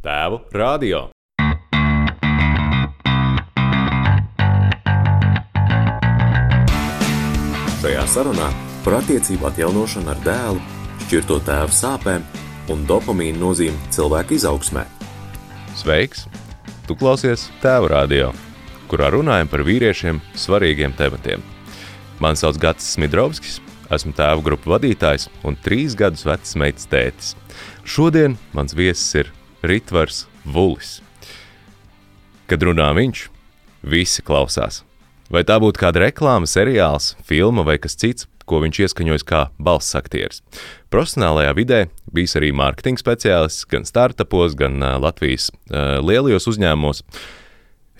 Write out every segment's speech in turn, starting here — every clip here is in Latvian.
Tēvu radio. Šajā sarunā par attiecību atjaunošanu ar dēlu, šķirto tēvu sāpēm un dopamīnu nozīmi cilvēka izaugsmē. Sveiks! Tu klausies Tēvu radio, kurā runājam par vīriešiem svarīgiem tematiem. Mani sauc Gatis Smidrovskis, esmu tēvu grupu vadītājs un trīs gadus vecs meitas tētis. Šodien mans viesis ir Ritvars Vulis. Kad runā viņš, visi klausās. Vai tā būtu kāda reklāma, seriāls, filma vai kas cits, ko viņš ieskaņojis kā balss aktieris. Profesionālajā vidē bijis arī mārketinga speciālists gan startupos, gan uh, Latvijas uh, lielajos uzņēmumos.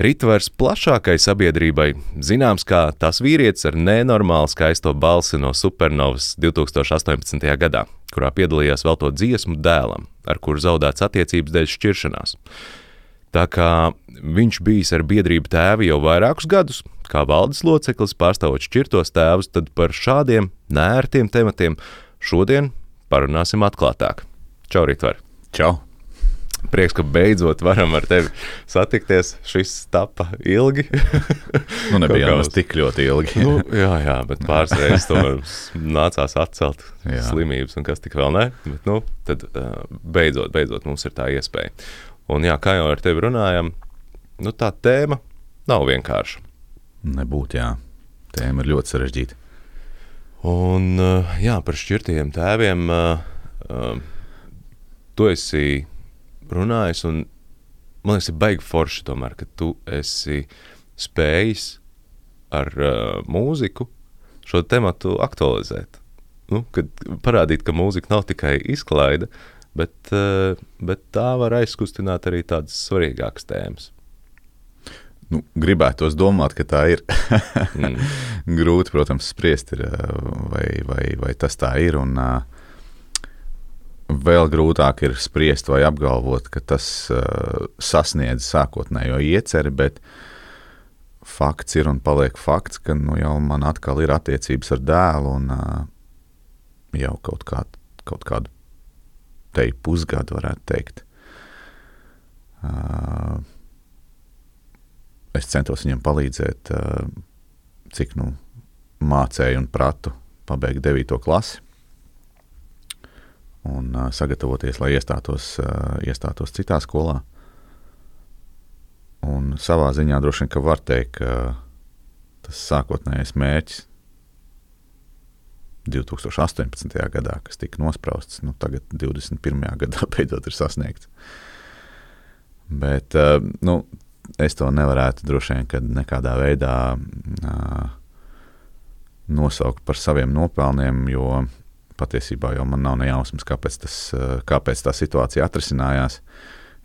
Ritvars plašākai sabiedrībai zināms kā tas vīrietis ar nenormāli skaisto balsi no Supernovas 2018. gadā, kurā piedalījās vēl to dziesmu dēlam, ar kuru zaudēts attiecības dēļ šķiršanās. Tā kā viņš bijis ar biedrību tēvi jau vairākus gadus, kā valdes loceklis pārstāvot šķirtos tēvus, tad par šādiem nērtiem tematiem šodien parunāsim atklātāk. Čau, Ritvar! Čau! Prieks, ka beidzot varam ar tevi satikties. Šis tapa ilgi. nu, nebija jau tik ļoti ilgi. nu, jā, jā, bet pāris reizes to nācās atcelt. Jā. Slimības un kas tik vēl ne. Bet, nu, tad beidzot, beidzot mums ir tā iespēja. Un jā, kā jau ar tevi runājam, nu, tā tēma nav vienkārša. Nebūtu, jā. Tēma ir ļoti sarežģīta. Un jā, par šķirtajiem tēviem tu esi runājis, un man liekas, ir baigi forši tomēr, ka tu esi spējis ar uh, mūziku šo tematu aktualizēt. Nu, kad parādīt, ka mūzika nav tikai izklaide, bet, uh, bet tā var aizkustināt arī tādas svarīgākas tēmas. Nu, gribētos domāt, ka tā ir. mm. Grūti, protams, spriest, ir, vai, vai, vai tas tā ir. Un, uh, vēl grūtāk ir spriest vai apgalvot, ka tas uh, sasniedz sākotnējo ieceri, bet fakts ir un paliek fakts, ka nu, jau man atkal ir attiecības ar dēlu un uh, jau kaut, kā, kaut kādu te pusgadu varētu teikt. Uh, es centos viņam palīdzēt, uh, cik nu mācēju un pratu pabeigt 9. klasi un uh, sagatavoties, lai iestātos, uh, iestātos citā skolā. Un savā ziņā droši vien var teikt, ka tas sākotnējais mērķis 2018. gadā, kas tika nosprausts, nu, tagad 21. gadā beidzot ir sasniegts. Bet nu, es to nevarētu droši vien nekādā veidā nosaukt par saviem nopelniem, jo patiesībā jau man nav ne jausmas, kāpēc, tas, eh, kāpēc tā situācija atrisinājās.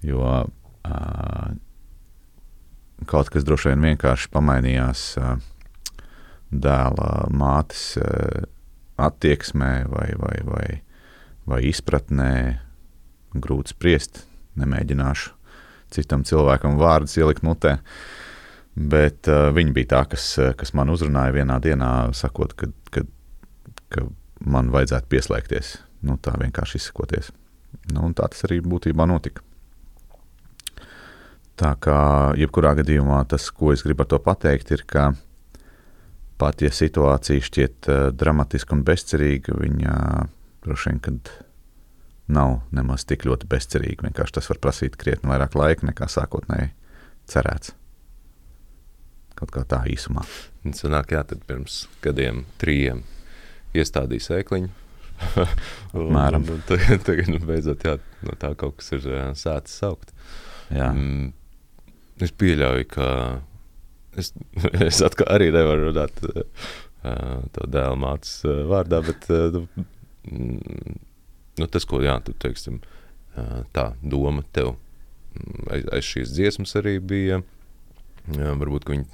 Jo uh, kaut kas droši vien vienkārši pamainījās uh, dēla mātes uh, attieksmē vai, vai, vai, vai izpratnē. Grūti spriest, nemēģināšu citam cilvēkam vārdus ielikt mutē. Bet uh, viņa bija tā, kas, kas man uzrunāja vienā dienā, sakot, ka, ka, ka man vajadzētu pieslēgties. Nu, tā vienkārši izsakoties. Nu, tā tas arī būtībā notika. Tā kā jebkurā gadījumā tas, ko es gribu ar to pateikt, ir, ka pat ja situācija šķiet uh, dramatiska un bezcerīga, viņa droši vien, kad nav nemaz tik ļoti bezcerīga. Vienkārši tas var prasīt krietni vairāk laika nekā sākotnēji cerēts. Kaut kā tā īsumā. Tas nāk, jā, tad pirms gadiem, trījiem iestādīja sēkliņu. Apmēram. un, un, tagad, tagad nu, beidzot, jā, no tā kaut kas ir jā, sācis saukt. Jā. Mm, es pieļauju, ka es, es arī nevaru runāt uh, to dēlu mātes uh, vārdā, bet uh, mm, nu, tas, ko jā, tu teiksim, uh, tā doma tev aiz, aiz šīs dziesmas arī bija, jā, varbūt, ka viņi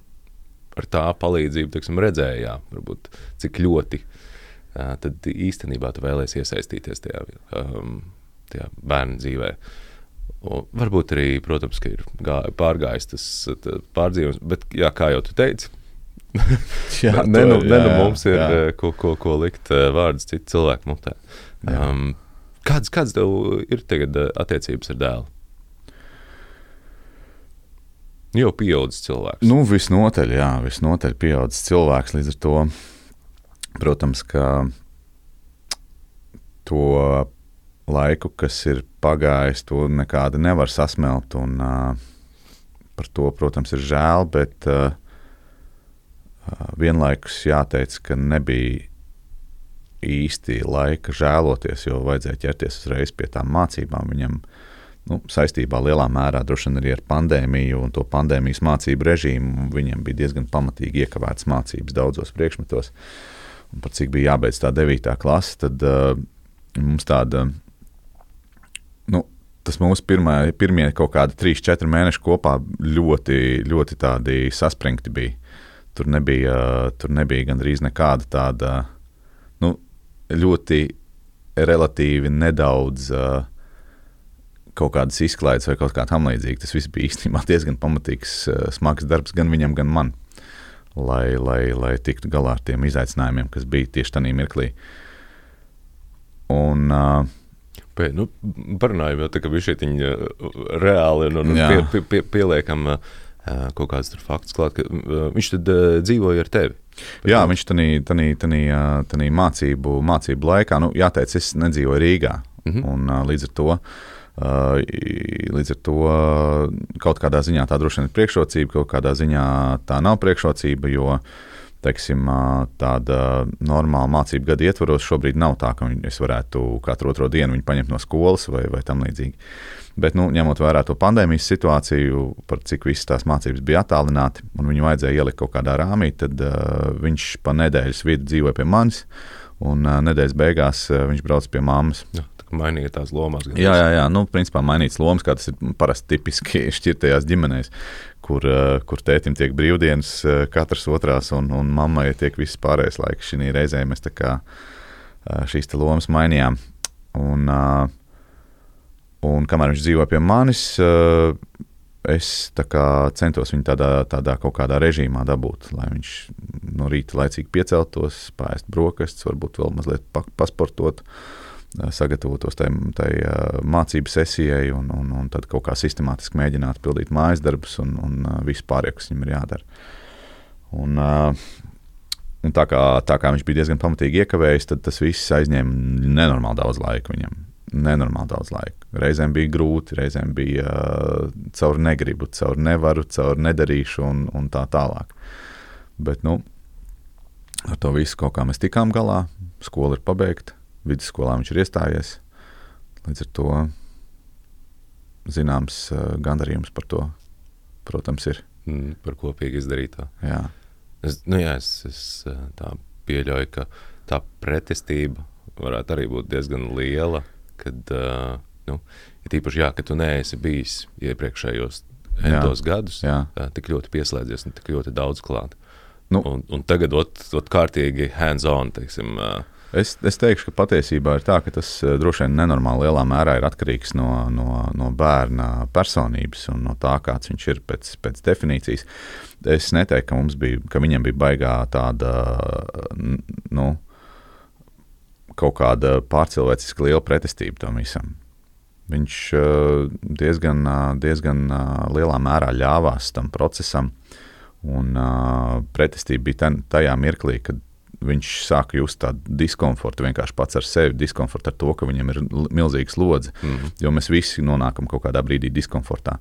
ar tā palīdzību, teiksim, redzēja, varbūt, cik ļoti uh, tad īstenībā tu vēlēsies iesaistīties tajā, um, tajā bērnu dzīvē. Un varbūt arī, protams, ka ir gā, pārgājis tas pārdzīvojums, bet, jā, kā jau tu teici, jā, ne, nu, ne nu mums ir jā. ko, ko, ko likt vārdus citu cilvēku mutē. Um, kādas, kādas tev ir tagad attiecības ar dēlu? Jau pieaudzis cilvēks. Nu, visnotaļ, jā, visnotaļ pieaudzis cilvēks. Līdz ar to, protams, ka to laiku, kas ir pagājis, to nekādi nevar sasmelt. Un, uh, par to, protams, ir žēl, bet uh, vienlaikus jāteic, ka nebija īsti laika žēloties, jo vajadzēja ķerties uzreiz pie tām mācībām. Viņam nu, saistībā lielā mērā droši vien arī ar pandēmiju un to pandēmijas mācību režīmu. Viņam bija diezgan pamatīgi iekavētas mācības daudzos priekšmetos. Un par cik bija jābeidz tā 9. klase, tad uh, mums tāda. Nu, Tas mūsu pirmā, pirmie kaut kādi 3, 4 mēneši kopā ļoti, ļoti saspringti bija. Tur nebija, tur nebija gandrīz nekāda tāda nu, ļoti relatīvi nedaudz uh, kaut kādas izklaides vai kaut kā tam līdzīga. Tas viss bija īstenībā diezgan pamatīgs, uh, smags darbs gan viņam, gan man, lai, lai, lai tiktu galā ar tiem izaicinājumiem, kas bija tieši tajā mirklī. Un, uh, Pēc, nu, parunājam jau tā, ka viņš šeit reāli un, un pie, pie, pie, pieliekam uh, kaut kāds fakts klāt, ka uh, viņš tad uh, dzīvoja ar tevi. Jā, viņš tajā mācību, mācību laikā, nu, jāteic, es nedzīvoju Rīgā. Mm -hmm. un, līdz ar to Līdz ar to kaut kādā ziņā tā droši vien ir priekšrocība, kaut kādā ziņā tā nav priekšrocība, jo teiksim, tāda normāla mācību gada ietvaros šobrīd nav tā, ka es varētu katru otro dienu viņu paņemt no skolas vai, vai tam līdzīgi. Bet, nu, ņemot vērā to pandēmijas situāciju, par cik visas tās mācības bija attālināti, un viņu vajadzēja ielikt kaut kādā rāmī, tad uh, viņš pa nedēļas vidu dzīvoja pie manis, un uh, nedēļas beigās uh, viņš brauc pie mammas. Ja mainīja tās lomas. Jā, jā, jā. Nu, principā mainīts lomas, kā tas ir parasti tipiski šķirtajās ģimenēs, kur, kur tētim tiek brīvdienas, katrs otrās, un, un mammai tiek viss pārējais laiks. Šī reizē mēs kā, šīs lomas mainījām. Un, uh, Un kamēr viņš dzīvoja pie manis, eh, es centos viņu tādā, tādā kaut kādā režīmā dabūt, lai viņš no rīta laicīgi pieceltos, pāriest brokastis, varbūt vēl mazliet pasportot, eh, sagatavotos tai, tai eh, mācību sesijai, un, un, un tad kaut kā sistemātiski mēģināt pildīt mājas darbus un, un visu pārējo, kas viņam ir jādara. Un, un tā, kā, tā kā viņš bija diezgan pamatīgi iekavējis, tad tas viss aizņēma nenormāli daudz laika viņam nenormāli daudz laika. Reizēm bija grūti, reizēm bija uh, caur negribu, caur nevaru, caur nedarīšu un, un tā tālāk. Bet nu, ar to visu kaut kā mēs tikām galā. Skola ir pabeigta, vidusskolā viņš ir iestājies. Līdz ar to zināms uh, gandarījums par to, protams, ir. Mm, par kopīgi izdarīto. Jā. Es, nu jā, es, es uh, tā pieļauju, ka tā pretestība varētu arī būt diezgan liela kad, uh, nu, ir īpaši, jā, ka tu neesi bijis iepriekšējos entos gadus, jā. tik ļoti pieslēdzies un tik ļoti daudz klāt. Nu, un, un tagad ot, ot kārtīgi hands-on, teiksim. Uh, Es, es teikšu, ka patiesībā ir tā, ka tas droši vien nenormāli lielā mērā ir atkarīgs no, no, no bērna personības un no tā, kāds viņš ir pēc, pēc definīcijas. Es neteiktu, ka, bija, ka viņam bija baigā tāda, nu, kaut kāda pārcilvēciska liela pretestība tam visam. Viņš uh, diezgan, uh, diezgan lielā mērā ļāvās tam procesam, un pretestība bija tajā mirklī, kad viņš sāka just tādu diskomfortu vienkārši pats ar sevi, diskomfortu ar to, ka viņam ir milzīgs lodzi, mm -hmm. jo mēs visi nonākam kaut kādā brīdī diskomfortā.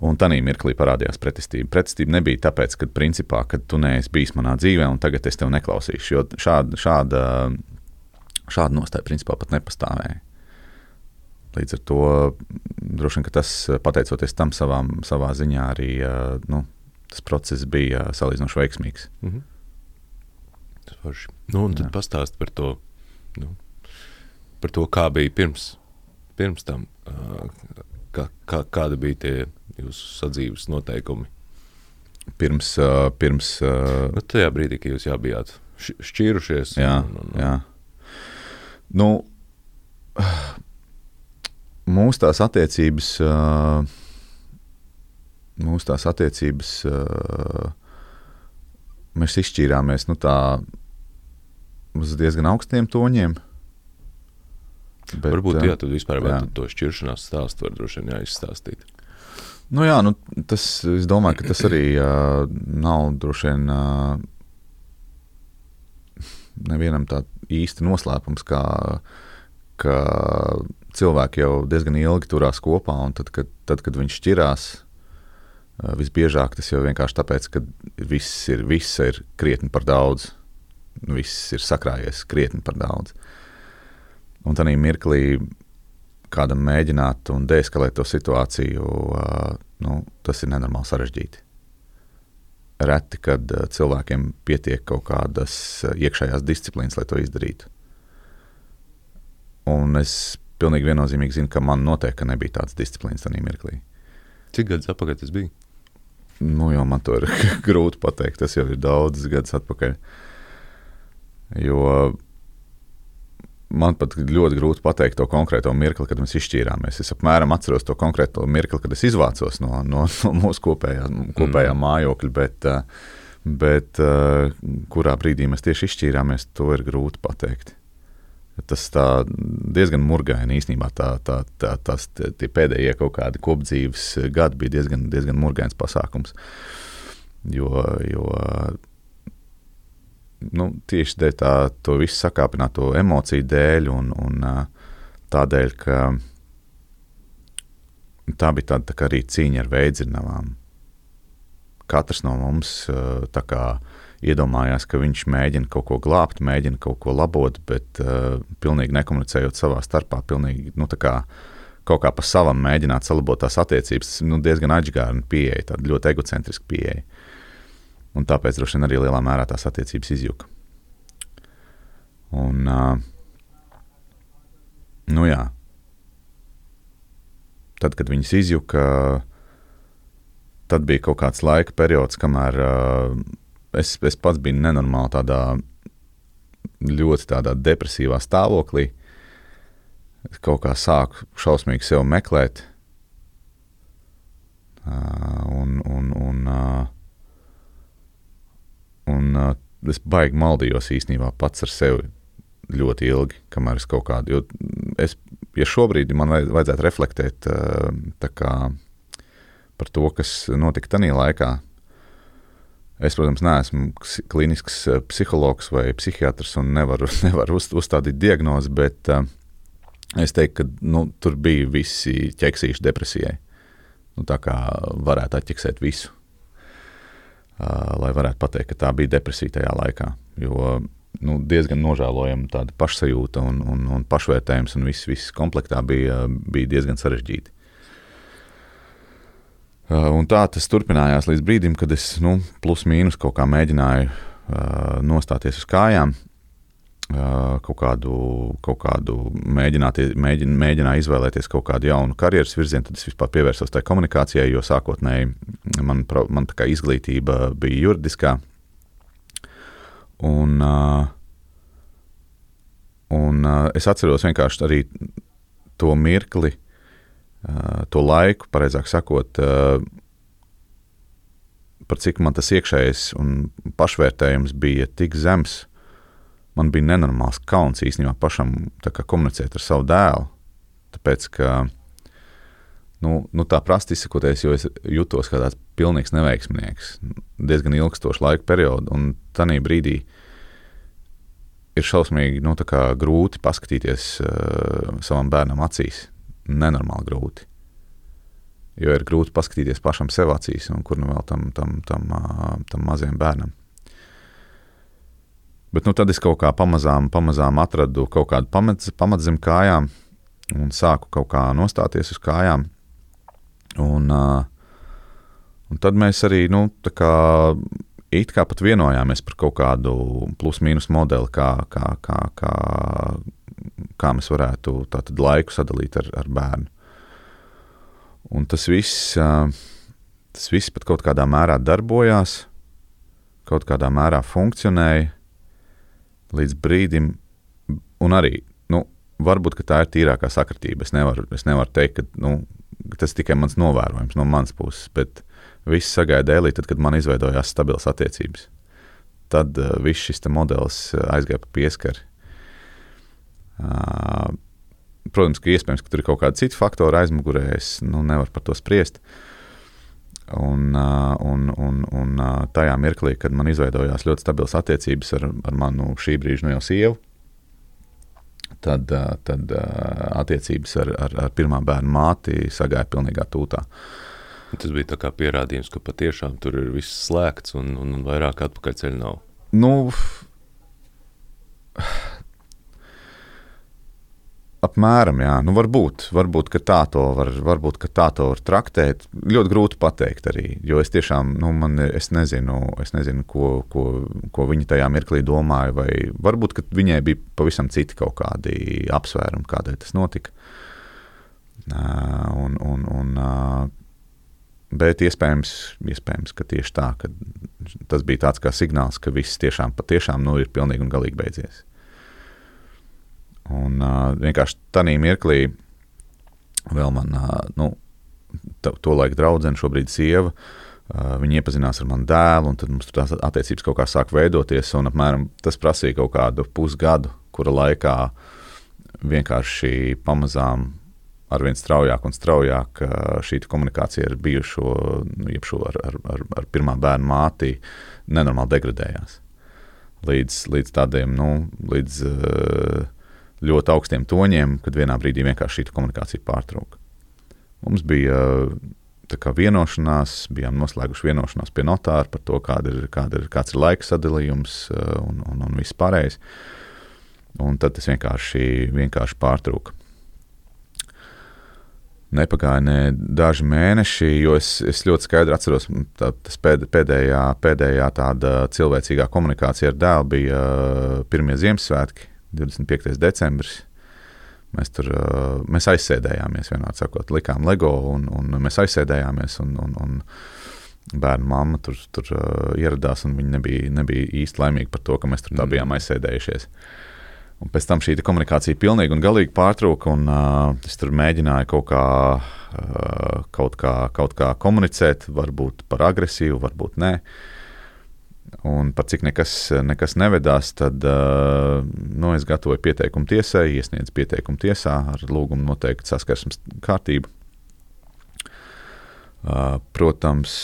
Un tā mirklī parādījās pretestība. Pretestība nebija tāpēc, ka, principā, kad tu neesi bijis manā dzīvē, un tagad es tevi neklausīšu. Jo šāda, šāda šāda nostāja principā pat nepastāvēja. Līdz ar to droši vien tas, pateicoties tam savām, savā ziņā, arī nu, tas process bija salīdzinoši veiksmīgs. Mm -hmm. Tas nu, un tad pastāst par to, nu, par to, kā bija pirms, pirms tam, kā, kā, kāda bija tie jūsu sadzīves noteikumi. Pirms, pirms nu, tajā brīdī, kad jūs jā, bijāt šķīrušies. Jā, un, un, un, jā Nu, mūsu tās attiecības, mūsu tās attiecības, mēs izšķīrāmies nu, tā, uz diezgan augstiem toņiem. Bet, Varbūt jā, tad vispār jā. to šķiršanās stāstu var droši vien jāizstāstīt. Nu, jā, nu, tas, es domāju, ka tas arī uh, nav droši vien uh, nevienam tā īsti noslēpums, kā, ka cilvēki jau diezgan ilgi turās kopā, un tad, kad, tad, kad viņi šķirās, uh, visbiežāk tas jau vienkārši tāpēc, ka viss ir, viss ir krietni par daudz. Viss ir sakrājies krietni par daudz. Un tādā mirklī kādam mēģināt un deeskalēt to situāciju, nu, tas ir nenormāli sarežģīti. Reti, kad cilvēkiem pietiek kaut kādas iekšējās disciplīnas, lai to izdarītu. Un es pilnīgi viennozīmīgi zinu, ka man noteikti nebija tādas disciplīnas tajā mirklī. Cik gadus atpakaļ tas bija? Nu, jau man to ir grūti pateikt. Tas jau ir daudzus gadus atpakaļ. Jo man pat ļoti grūti pateikt to konkrēto mirkli, kad mēs izšķīrāmies. Es apmēram atceros to konkrēto mirkli, kad es izvācos no, no, no mūsu kopējā, kopējā mm. mājokļa, bet, eh, bet eh, kurā brīdī mēs tieši izšķīrāmies, to ir grūti pateikt. Tas diezgan murgaini īstenībā. Tā, tā, tā, tas, tie pēdējie kaut kādi kopdzīves gadi bija diezgan, diezgan murgains pasākums. Jo, jo nu, tieši dēļ tā, to visu sakāpināto emociju dēļ un, un tādēļ, ka tā bija tāda tā arī cīņa ar veidzinavām. Katrs no mums kā, iedomājās, ka viņš mēģina kaut ko glābt, mēģina kaut ko labot, bet uh, pilnīgi nekomunicējot savā starpā, pilnīgi, nu, kā, kaut kā pa savam mēģināt salabot tās attiecības. Tas nu, diezgan atgādna pieeja, tāda ļoti egocentriska pieeja. Un tāpēc droši vien arī lielā mērā tās attiecības izjuka. Un, uh, nu jā, tad, kad viņas izjuka, tad bija kaut kāds laika periods, kamēr uh, es, es pats biju nenormāli tādā ļoti tādā depresīvā stāvoklī. Kaut kā sāku šausmīgi sevi meklēt. Uh, un, un, un, uh, Un uh, es baigi maldījos īstenībā pats ar sevi ļoti ilgi, kamēr es kaut kādu. Es, ja šobrīd man vajadzētu reflektēt uh, kā, par to, kas notika tajā laikā, es, protams, neesmu klīnisks psihologs vai psihiatrs un nevaru, nevaru uz, uzstādīt diagnozi, bet uh, es teiktu, ka nu, tur bija visi ķeksīši depresijai. Nu, tā kā varētu atķeksēt visu lai varētu pateikt, ka tā bija depresija tajā laikā. Jo nu, diezgan nožēlojama tāda pašsajūta un, un, un pašvērtējums, un viss, viss komplektā bija, bija diezgan sarežģīti. Un tā tas turpinājās līdz brīdim, kad es nu, plus mīnus kaut kā mēģināju uh, nostāties uz kājām kaut kādu, kaut kādu mēģināt, mēģin, mēģināju izvēlēties kaut kādu jaunu karjeras virzienu, tad es vispār pievērsos tai komunikācijai, jo sākotnēji man, man izglītība bija juridiskā. Un, un es atceros vienkārši arī to mirkli, to laiku, pareizāk sakot, par cik man tas iekšējais un pašvērtējums bija tik zems man bija nenormāls kauns īstenībā pašam kā, komunicēt ar savu dēlu. Tāpēc, ka nu, nu, tā prasti izsakoties, jo es jutos kā tāds pilnīgs neveiksminieks diezgan ilgstošu laika periodu. Un tajā brīdī ir šausmīgi nu, grūti paskatīties uh, savam bērnam acīs. Nenormāli grūti. Jo ir grūti paskatīties pašam sev acīs, un kur nu vēl tam, tam, tam, uh, tam mazajam bērnam. Bet nu, tad es kaut kā pamazām, pamazām atradu kaut kādu pamat, pamat zem kājām un sāku kaut kā nostāties uz kājām. Un, uh, un tad mēs arī nu, kā, it kā pat vienojāmies par kaut kādu plus-mínus modeli, kā, kā, kā, kā, kā mēs varētu laiku sadalīt ar, ar bērnu. Un tas viss, uh, tas viss pat kaut kādā mērā darbojās, kaut kādā mērā funkcionēja līdz brīdim, un arī nu, varbūt tā ir tīrākā sakritība. Es nevaru, es nevaru teikt, ka nu, tas tikai mans novērojums no manas puses, bet viss sagaida dēlī, tad, kad man izveidojās stabilas attiecības. Tad uh, viss šis modelis uh, aizgāja pa pieskari. Uh, protams, ka iespējams, ka tur ir kaut kādi citi faktori aizmugurē, es nu, nevaru par to spriest. Un, un, un, un tajā mirklī, kad man izveidojās ļoti stabilas attiecības ar, ar manu šī brīža no jau sievu, tad, tad attiecības ar, ar, ar pirmā bērnu māti sagāja pilnīgā tūtā. Tas bija kā pierādījums, ka patiešām tur ir viss slēgts un, un, un vairāk atpakaļ ceļa nav. Nu, Apmēram, jā. Nu, varbūt, varbūt, tā to var, varbūt, tā to var traktēt. Ļoti grūti pateikt arī, jo es tiešām, nu, man, es nezinu, es nezinu ko, ko, ko viņa tajā mirklī domāja, vai varbūt, viņai bija pavisam citi kaut kādi apsvērumi, kādēļ tas notika. Un, un, un, bet iespējams, iespējams, ka tieši tā, ka tas bija tāds kā signāls, ka viss tiešām, patiešām nu, ir pilnīgi un galīgi beidzies. Un uh, vienkārši tādā mirklī vēl man, uh, nu, to, laiku draudzene, šobrīd sieva, uh, viņa iepazinās ar manu dēlu, un tad mums tās attiecības kaut kā sāk veidoties. Apmēram tas prasīja kaut kādu pusgadu, kura laikā vienkārši pamazām arvien straujāk un straujāk šī komunikācija ar bijušo, nu, šo ar, ar, ar, ar pirmā bērnu māti nenormāli degradējās. Līdz, līdz tādiem, nu, līdz uh, ļoti augstiem toņiem, kad vienā brīdī vienkārši šī komunikācija pārtrauka. Mums bija vienošanās, bijām noslēguši vienošanās pie notāra par to, kāda ir, kāda ir, kāds ir laika sadalījums eh, un, un, un viss pārējais. Un tad tas vienkārši, vienkārši pārtrūka. Nepagāja ne daži mēneši, jo es, es ļoti skaidri atceros, ka pēdējā, pēdējā tāda cilvēcīgā komunikācija ar dēlu bija eh, pirmie Ziemassvētki, 25. decembris. Mēs tur mēs aizsēdējāmies, vienādi sakot, likām LEGO, un, un mēs aizsēdējāmies. Un, un, un bērnu mamma tur, tur ieradās, un viņa nebija, nebija īsti laimīga par to, ka mēs tur tā mm. bijām aizsēdējušies. Un pēc tam šī komunikācija pilnīgi un galīgi pārtrūka, un uh, es tur mēģināju kaut kā, uh, kaut kā, kaut kā komunicēt, varbūt par agresīvu, varbūt nē. Uh, Un par cik nekas, nekas nevedās, tad nu, es gatavoju pieteikumu tiesai, iesniedzu pieteikumu tiesā ar lūgumu noteikt saskarsmes kārtību. Protams,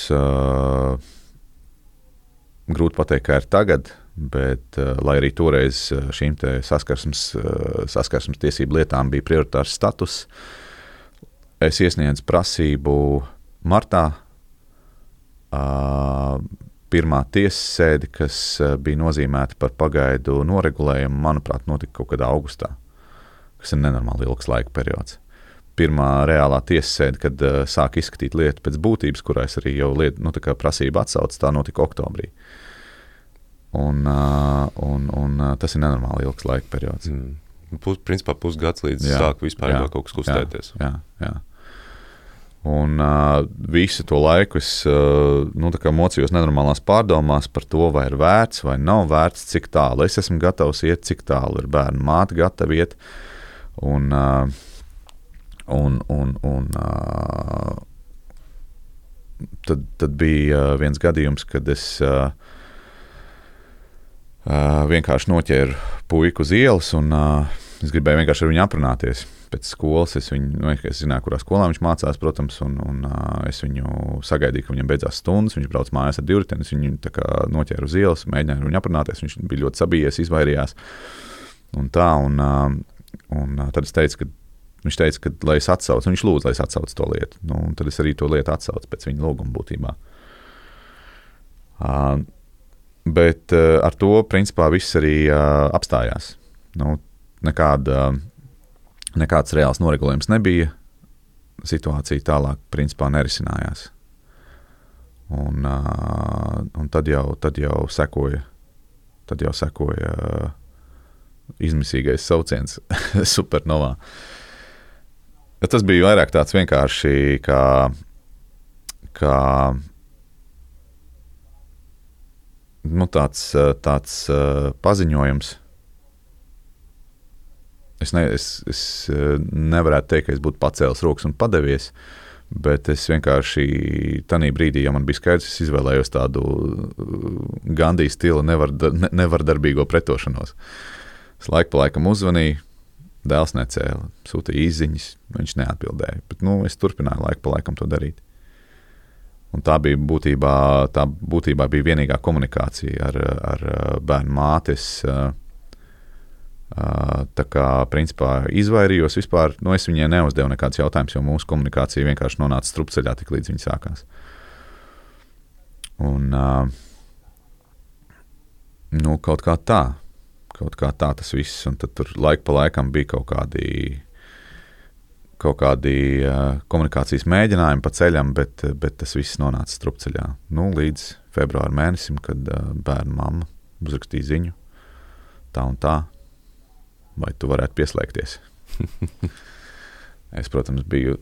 grūti pateikt, kā ir tagad, bet lai arī toreiz šīm saskarsmes, saskarsmes tiesību lietām bija prioritārs status, es iesniedzu prasību martā. Pirmā tiesas sēde, kas eh, bija nozīmēta par pagaidu noregulējumu, manuprāt, notika kaut kādā augustā, kas ir nenormāli ilgs laika periods. Pirmā reālā tiesas sēde, kad uh, sāk izskatīt lietu pēc būtības, kurā es arī jau lietu, nu, prasību atsaucu, tā notika oktobrī. Un, uh, un, un uh, tas ir nenormāli ilgs laika periods. Mm. Pus, principā pusgads līdz jā, sāk vispār jā, kaut kas kustēties. Jā, jā, jā. Un uh, visu to laiku es uh, nu, mocījos nenormālās pārdomās par to, vai ir vērts vai nav vērts, cik tālu es esmu gatavs iet, cik tālu ir bērnu māte gatava iet. Un, uh, un, un, un, uh, tad, tad bija viens gadījums, kad es uh, uh, vienkārši noķēru puiku uz ielas un uh, es gribēju vienkārši ar viņu aprunāties pēc skolas es viņu, nu, es zināju, kurā skolā viņš mācās, protams, un, un uh, es viņu sagaidīju, ka viņam beidzās stundas. Viņš brauc mājās ar divriteni, es viņu noķēru uz ielas, mēģināju ar viņu aprunāties. Viņš bija ļoti sabijies, izvairījās. Un tā, un, uh, un tad es teicu, ka viņš teica, ka, lai es atsaucu, viņš lūdza, lai es atsaucu to lietu. Nu, tad es arī to lietu atsaucu pēc viņa lūguma būtībā. Uh, bet uh, ar to principā viss arī uh, apstājās. Nu, nekāda uh, nekāds reāls noregulējums nebija. Situācija tālāk principā nerisinājās. Un, uh, un tad, jau, tad jau sekoja, tad jau sekoja uh, izmisīgais sauciens supernovā. Ja tas bija vairāk tāds vienkārši kā, kā nu, tāds, tāds paziņojums Es, ne, es, es eh, nevarētu teikt, ka es būtu pacēlis rokas un padevies. Bet es vienkārši tajā brīdī, ja man bija skaidrs, es izvēlējos tādu eh, Gandijas stila nevar, ne, nevardarbīgo pretošanos. Es laiku pa laikam uzvanīju, dēls necēla, sūtīja īsiņas, viņš neatbildēja. Bet nu, es turpināju laiku pa laikam to darīt. Un tā bija būtībā, tā būtībā bija vienīgā komunikācija ar, ar bērnu mātes. Tā kā principā izvairījos vispār, nu es viņai neuzdevu nekādus jautājumus, jo mūsu komunikācija vienkārši nonāca strupceļā tik līdz viņa sākās. Un, nu, kaut kā tā, kaut kā tā tas viss, un tad tur laika pa laikam bija kaut kādi kaut kādi komunikācijas mēģinājumi pa ceļam, bet, bet tas viss nonāca strupceļā. Nu, līdz februāra mēnesim, kad bērnu mamma uzrakstīja ziņu, tā un tā, vai tu varētu pieslēgties. es, protams, biju.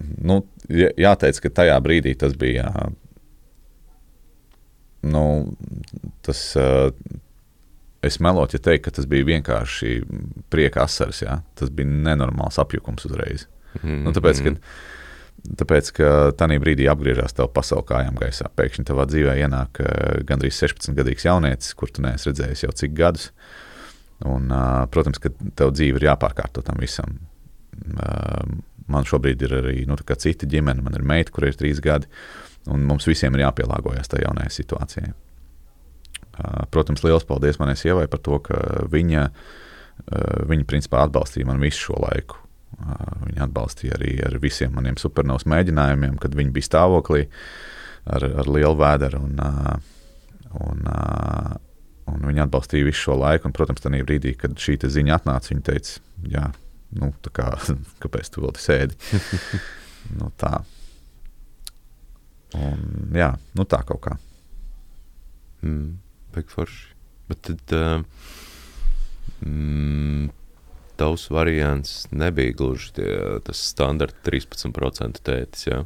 Nu, jāteic, ka tajā brīdī tas bija. Nu, tas, uh, Es melot, ja teiktu, ka tas bija vienkārši prieka asaras. Ja? Tas bija nenormāls apjukums uzreiz. Mm. Nu, tāpēc, ka, tāpēc, ka tajā brīdī apgriežas tev pasaule kājām gaisā. Pēkšņi tavā dzīvē ienāk uh, gandrīz 16 gadīgs jaunietis, kur tu neesi redzējis jau cik gadus. Un, protams, ka tev dzīve ir jāpārkārto tam visam. Man šobrīd ir arī nu, cita ģimene, man ir meita, kur ir trīs gadi, un mums visiem ir jāpielāgojas tajā jaunajai situācijai. Protams, liels paldies manai sievai par to, ka viņa, viņa principā atbalstīja mani visu šo laiku. Viņa atbalstīja arī ar visiem maniem supernovas mēģinājumiem, kad viņi bija stāvoklī ar, ar lielu vēderu. Un, un, un viņa atbalstīja visu šo laiku. Un, protams, tajā brīdī, kad šī ziņa atnāca, viņa teica, jā, nu, kā, kāpēc tu vēl te sēdi? nu, tā. Un, jā, nu tā kaut kā. Mm baigi forši. Bet tad uh, mm, tavs variants nebija gluži tie, tas standarta 13% tētis. Ja?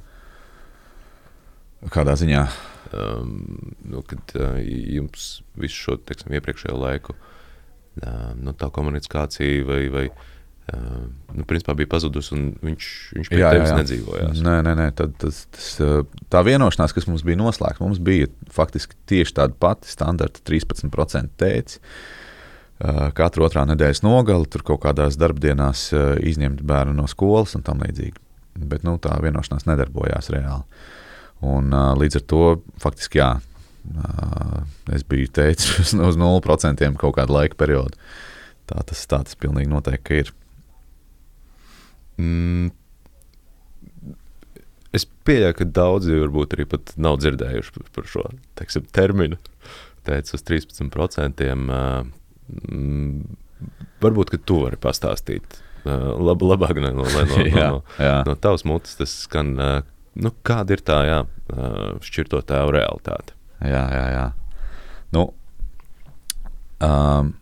Kādā ziņā? Um, nu, kad uh, jums visu šo teiksim, iepriekšējo laiku uh, nu, tā komunikācija vai, vai uh, nu, principā bija pazudusi, un viņš, viņš pie jā, tevis jā, jā. nedzīvojās. Nē, nē, nē tad, tas, tas, tā vienošanās, kas mums bija noslēgta, mums bija faktiski tieši tāda pati standarta 13% tēci. Katru otrā nedēļas nogali tur kaut kādās darbdienās izņemt bērnu no skolas un tam līdzīgi. Bet nu, tā vienošanās nedarbojās reāli. Un, līdz ar to faktiski jā, es biju teicis uz 0% kaut kādu laika periodu. Tā tas, tā tas pilnīgi noteikti ir. Mm, es pieļauju, ka daudzi varbūt arī pat nav dzirdējuši par šo teiksim, terminu. Teicis uz 13%. Mm, varbūt, ka tu vari pastāstīt. Lab, labāk ne, no, no, no, no, no tavas mutes tas skan. Nu, kāda ir tā jā, šķirto tēvu realitāte? Jā, jā, jā. Nu, um,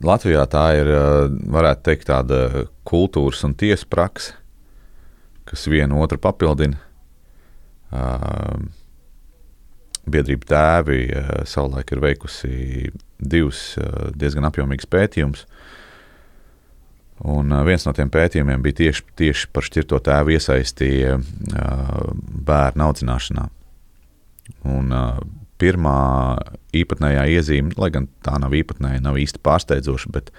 Latvijā tā ir, varētu teikt, tāda kultūras un tiesas praksa, kas vienu otru papildina. Biedrība tēvi savulaik ir veikusi divus diezgan apjomīgus pētījumus. Un viens no tiem pētījumiem bija tieši, tieši par šķirto tēvu iesaistīja bērnu audzināšanā. Un, pirmā īpatnējā iezīme, lai gan tā nav īpatnēja, nav īsti pārsteidzoša, bet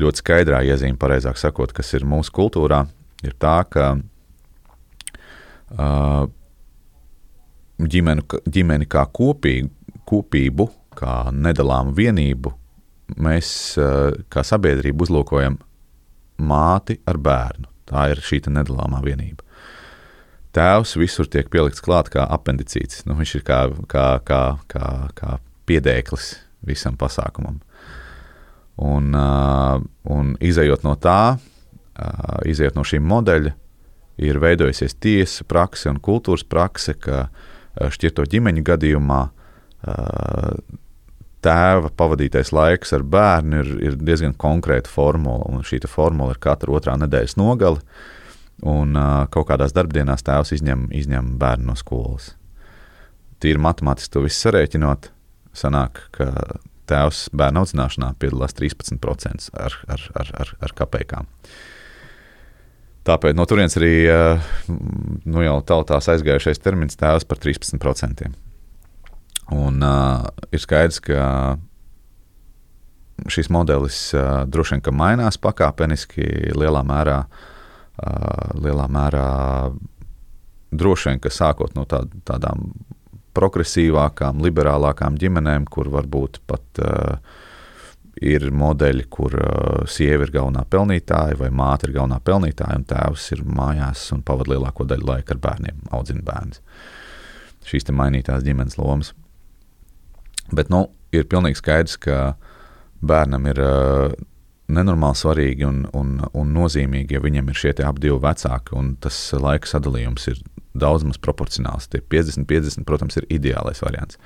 ļoti skaidrā iezīme, pareizāk sakot, kas ir mūsu kultūrā, ir tā, ka ģimeni, ģimeni kā kopīgu, kopību, kā nedalāmu vienību, mēs kā sabiedrība uzlūkojam māti ar bērnu. Tā ir šī nedalāmā vienība tēvs visur tiek pielikts klāt kā apendicīts. Nu, viņš ir kā, kā, kā, kā, kā piedēklis visam pasākumam. Un, uh, un izējot no tā, uh, izējot no šī modeļa, ir veidojusies tiesa prakse un kultūras prakse, ka šķirto ģimeņu gadījumā uh, tēva pavadītais laiks ar bērnu ir, ir diezgan konkrēta formula. Un šī formula ir katra otrā nedēļas nogale. Uh, un uh, kaut kādās darbdienās tēvs izņem, izņem bērnu no skolas. Tīri matemātiski to visu sarēķinot, sanāk, ka tēvs bērnu audzināšanā piedalās 13% ar, ar, ar, ar, ar kapekām. Tāpēc no turienes arī nu jau tautās aizgājušais termins tēvs par 13%. Un uh, ir skaidrs, ka šis modelis uh, droši vien mainās pakāpeniski, lielā mērā uh, lielā mērā droši vien, ka sākot no tā, tādām progresīvākām, liberālākām ģimenēm, kur varbūt pat uh, ir modeļi, kur uh, sieva ir galvenā pelnītāja, vai māte ir galvenā pelnītāja, un tēvs ir mājās un pavadīja lielāko daļu laika ar bērniem, audzina bērnus. Šīs mainītās ģimenes lomas. Bet nu, ir pilnīgi skaidrs, ka bērnam ir uh, nenormāli svarīgi un, un, un nozīmīgi, ja viņam ir šie abi vecāki, un tas laika sadalījums ir daudz maz proporcionāls. Tie 50, 50, protams, ir ideālais variants.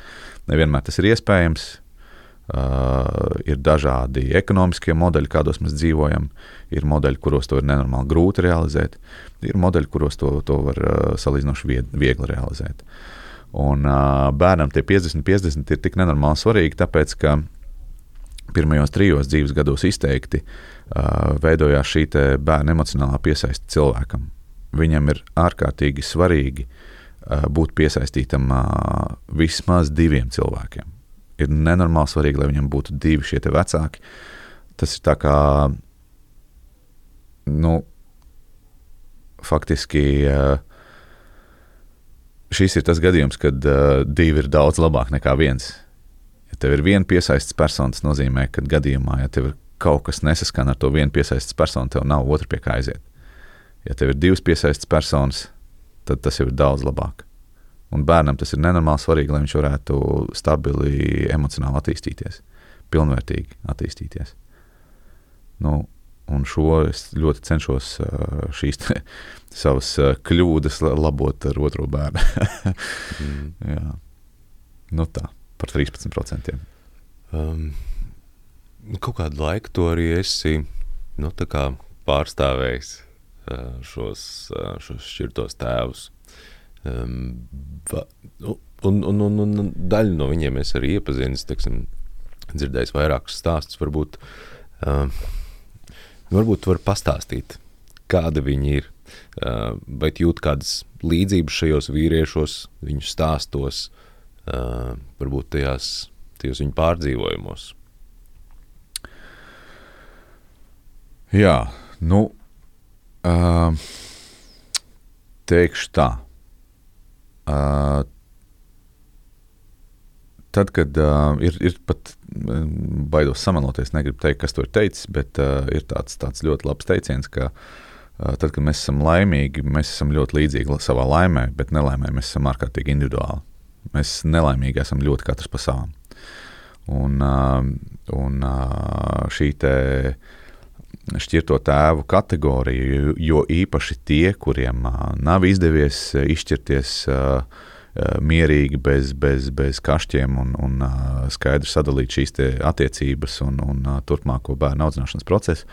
Nevienmēr tas ir iespējams. Uh, ir dažādi ekonomiskie modeļi, kādos mēs dzīvojam. Ir modeļi, kuros to ir nenormāli grūti realizēt. Ir modeļi, kuros to, to var uh, salīdzinoši viegli realizēt. Un uh, bērnam tie 50, 50 ir tik nenormāli svarīgi, tāpēc ka pirmajos trijos dzīves gados izteikti uh, veidojās šī bērna emocionālā piesaiste cilvēkam viņam ir ārkārtīgi svarīgi uh, būt piesaistītam uh, vismaz diviem cilvēkiem. Ir nenormāli svarīgi, lai viņam būtu divi šie vecāki. Tas ir tā kā, nu, faktiski uh, šis ir tas gadījums, kad uh, divi ir daudz labāk nekā viens. Ja tev ir viena piesaistīta persona, tas nozīmē, ka gadījumā, ja tev kaut kas nesaskan ar to vienu piesaistītu personu, tev nav otra pie kā aiziet. Ja tev ir divas piesaistītas personas, tad tas jau ir daudz labāk. Un bērnam tas ir nenormāli svarīgi, lai viņš varētu stabili emocionāli attīstīties, pilnvērtīgi attīstīties. Nu, un šo es ļoti cenšos šīs te, savas kļūdas labot ar otro bērnu. mm. Jā. Nu tā, par 13%. Um, kaut kādu laiku to arī esi nu, pārstāvējis šos, šos šķirtos tēvus. Um, va, nu, un, un, un, un daļu no viņiem es arī iepazinu, dzirdējis vairākus stāstus. Varbūt, um, varbūt var pastāstīt, kāda viņi ir. Uh, vai jūt kādas līdzības šajos vīriešos, viņu stāstos, uh, varbūt tajās, tajos viņu pārdzīvojumos? Jā, nu, Uh, teikšu tā. Uh, tad, kad uh, ir, ir pat baidos samaloties, negribu teikt, kas to ir teicis, bet uh, ir tāds, tāds ļoti labs teiciens, ka uh, tad, kad mēs esam laimīgi, mēs esam ļoti līdzīgi savā laimē, bet nelaimē mēs esam ārkārtīgi individuāli. Mēs nelaimīgi esam ļoti katrs pa savām. Un, uh, un uh, šī te uh, šķirto tēvu kategoriju, jo īpaši tie, kuriem nav izdevies izšķirties mierīgi, bez, bez, bez kašķiem un, un skaidri sadalīt šīs attiecības un, un turpmāko bērnu audzināšanas procesu.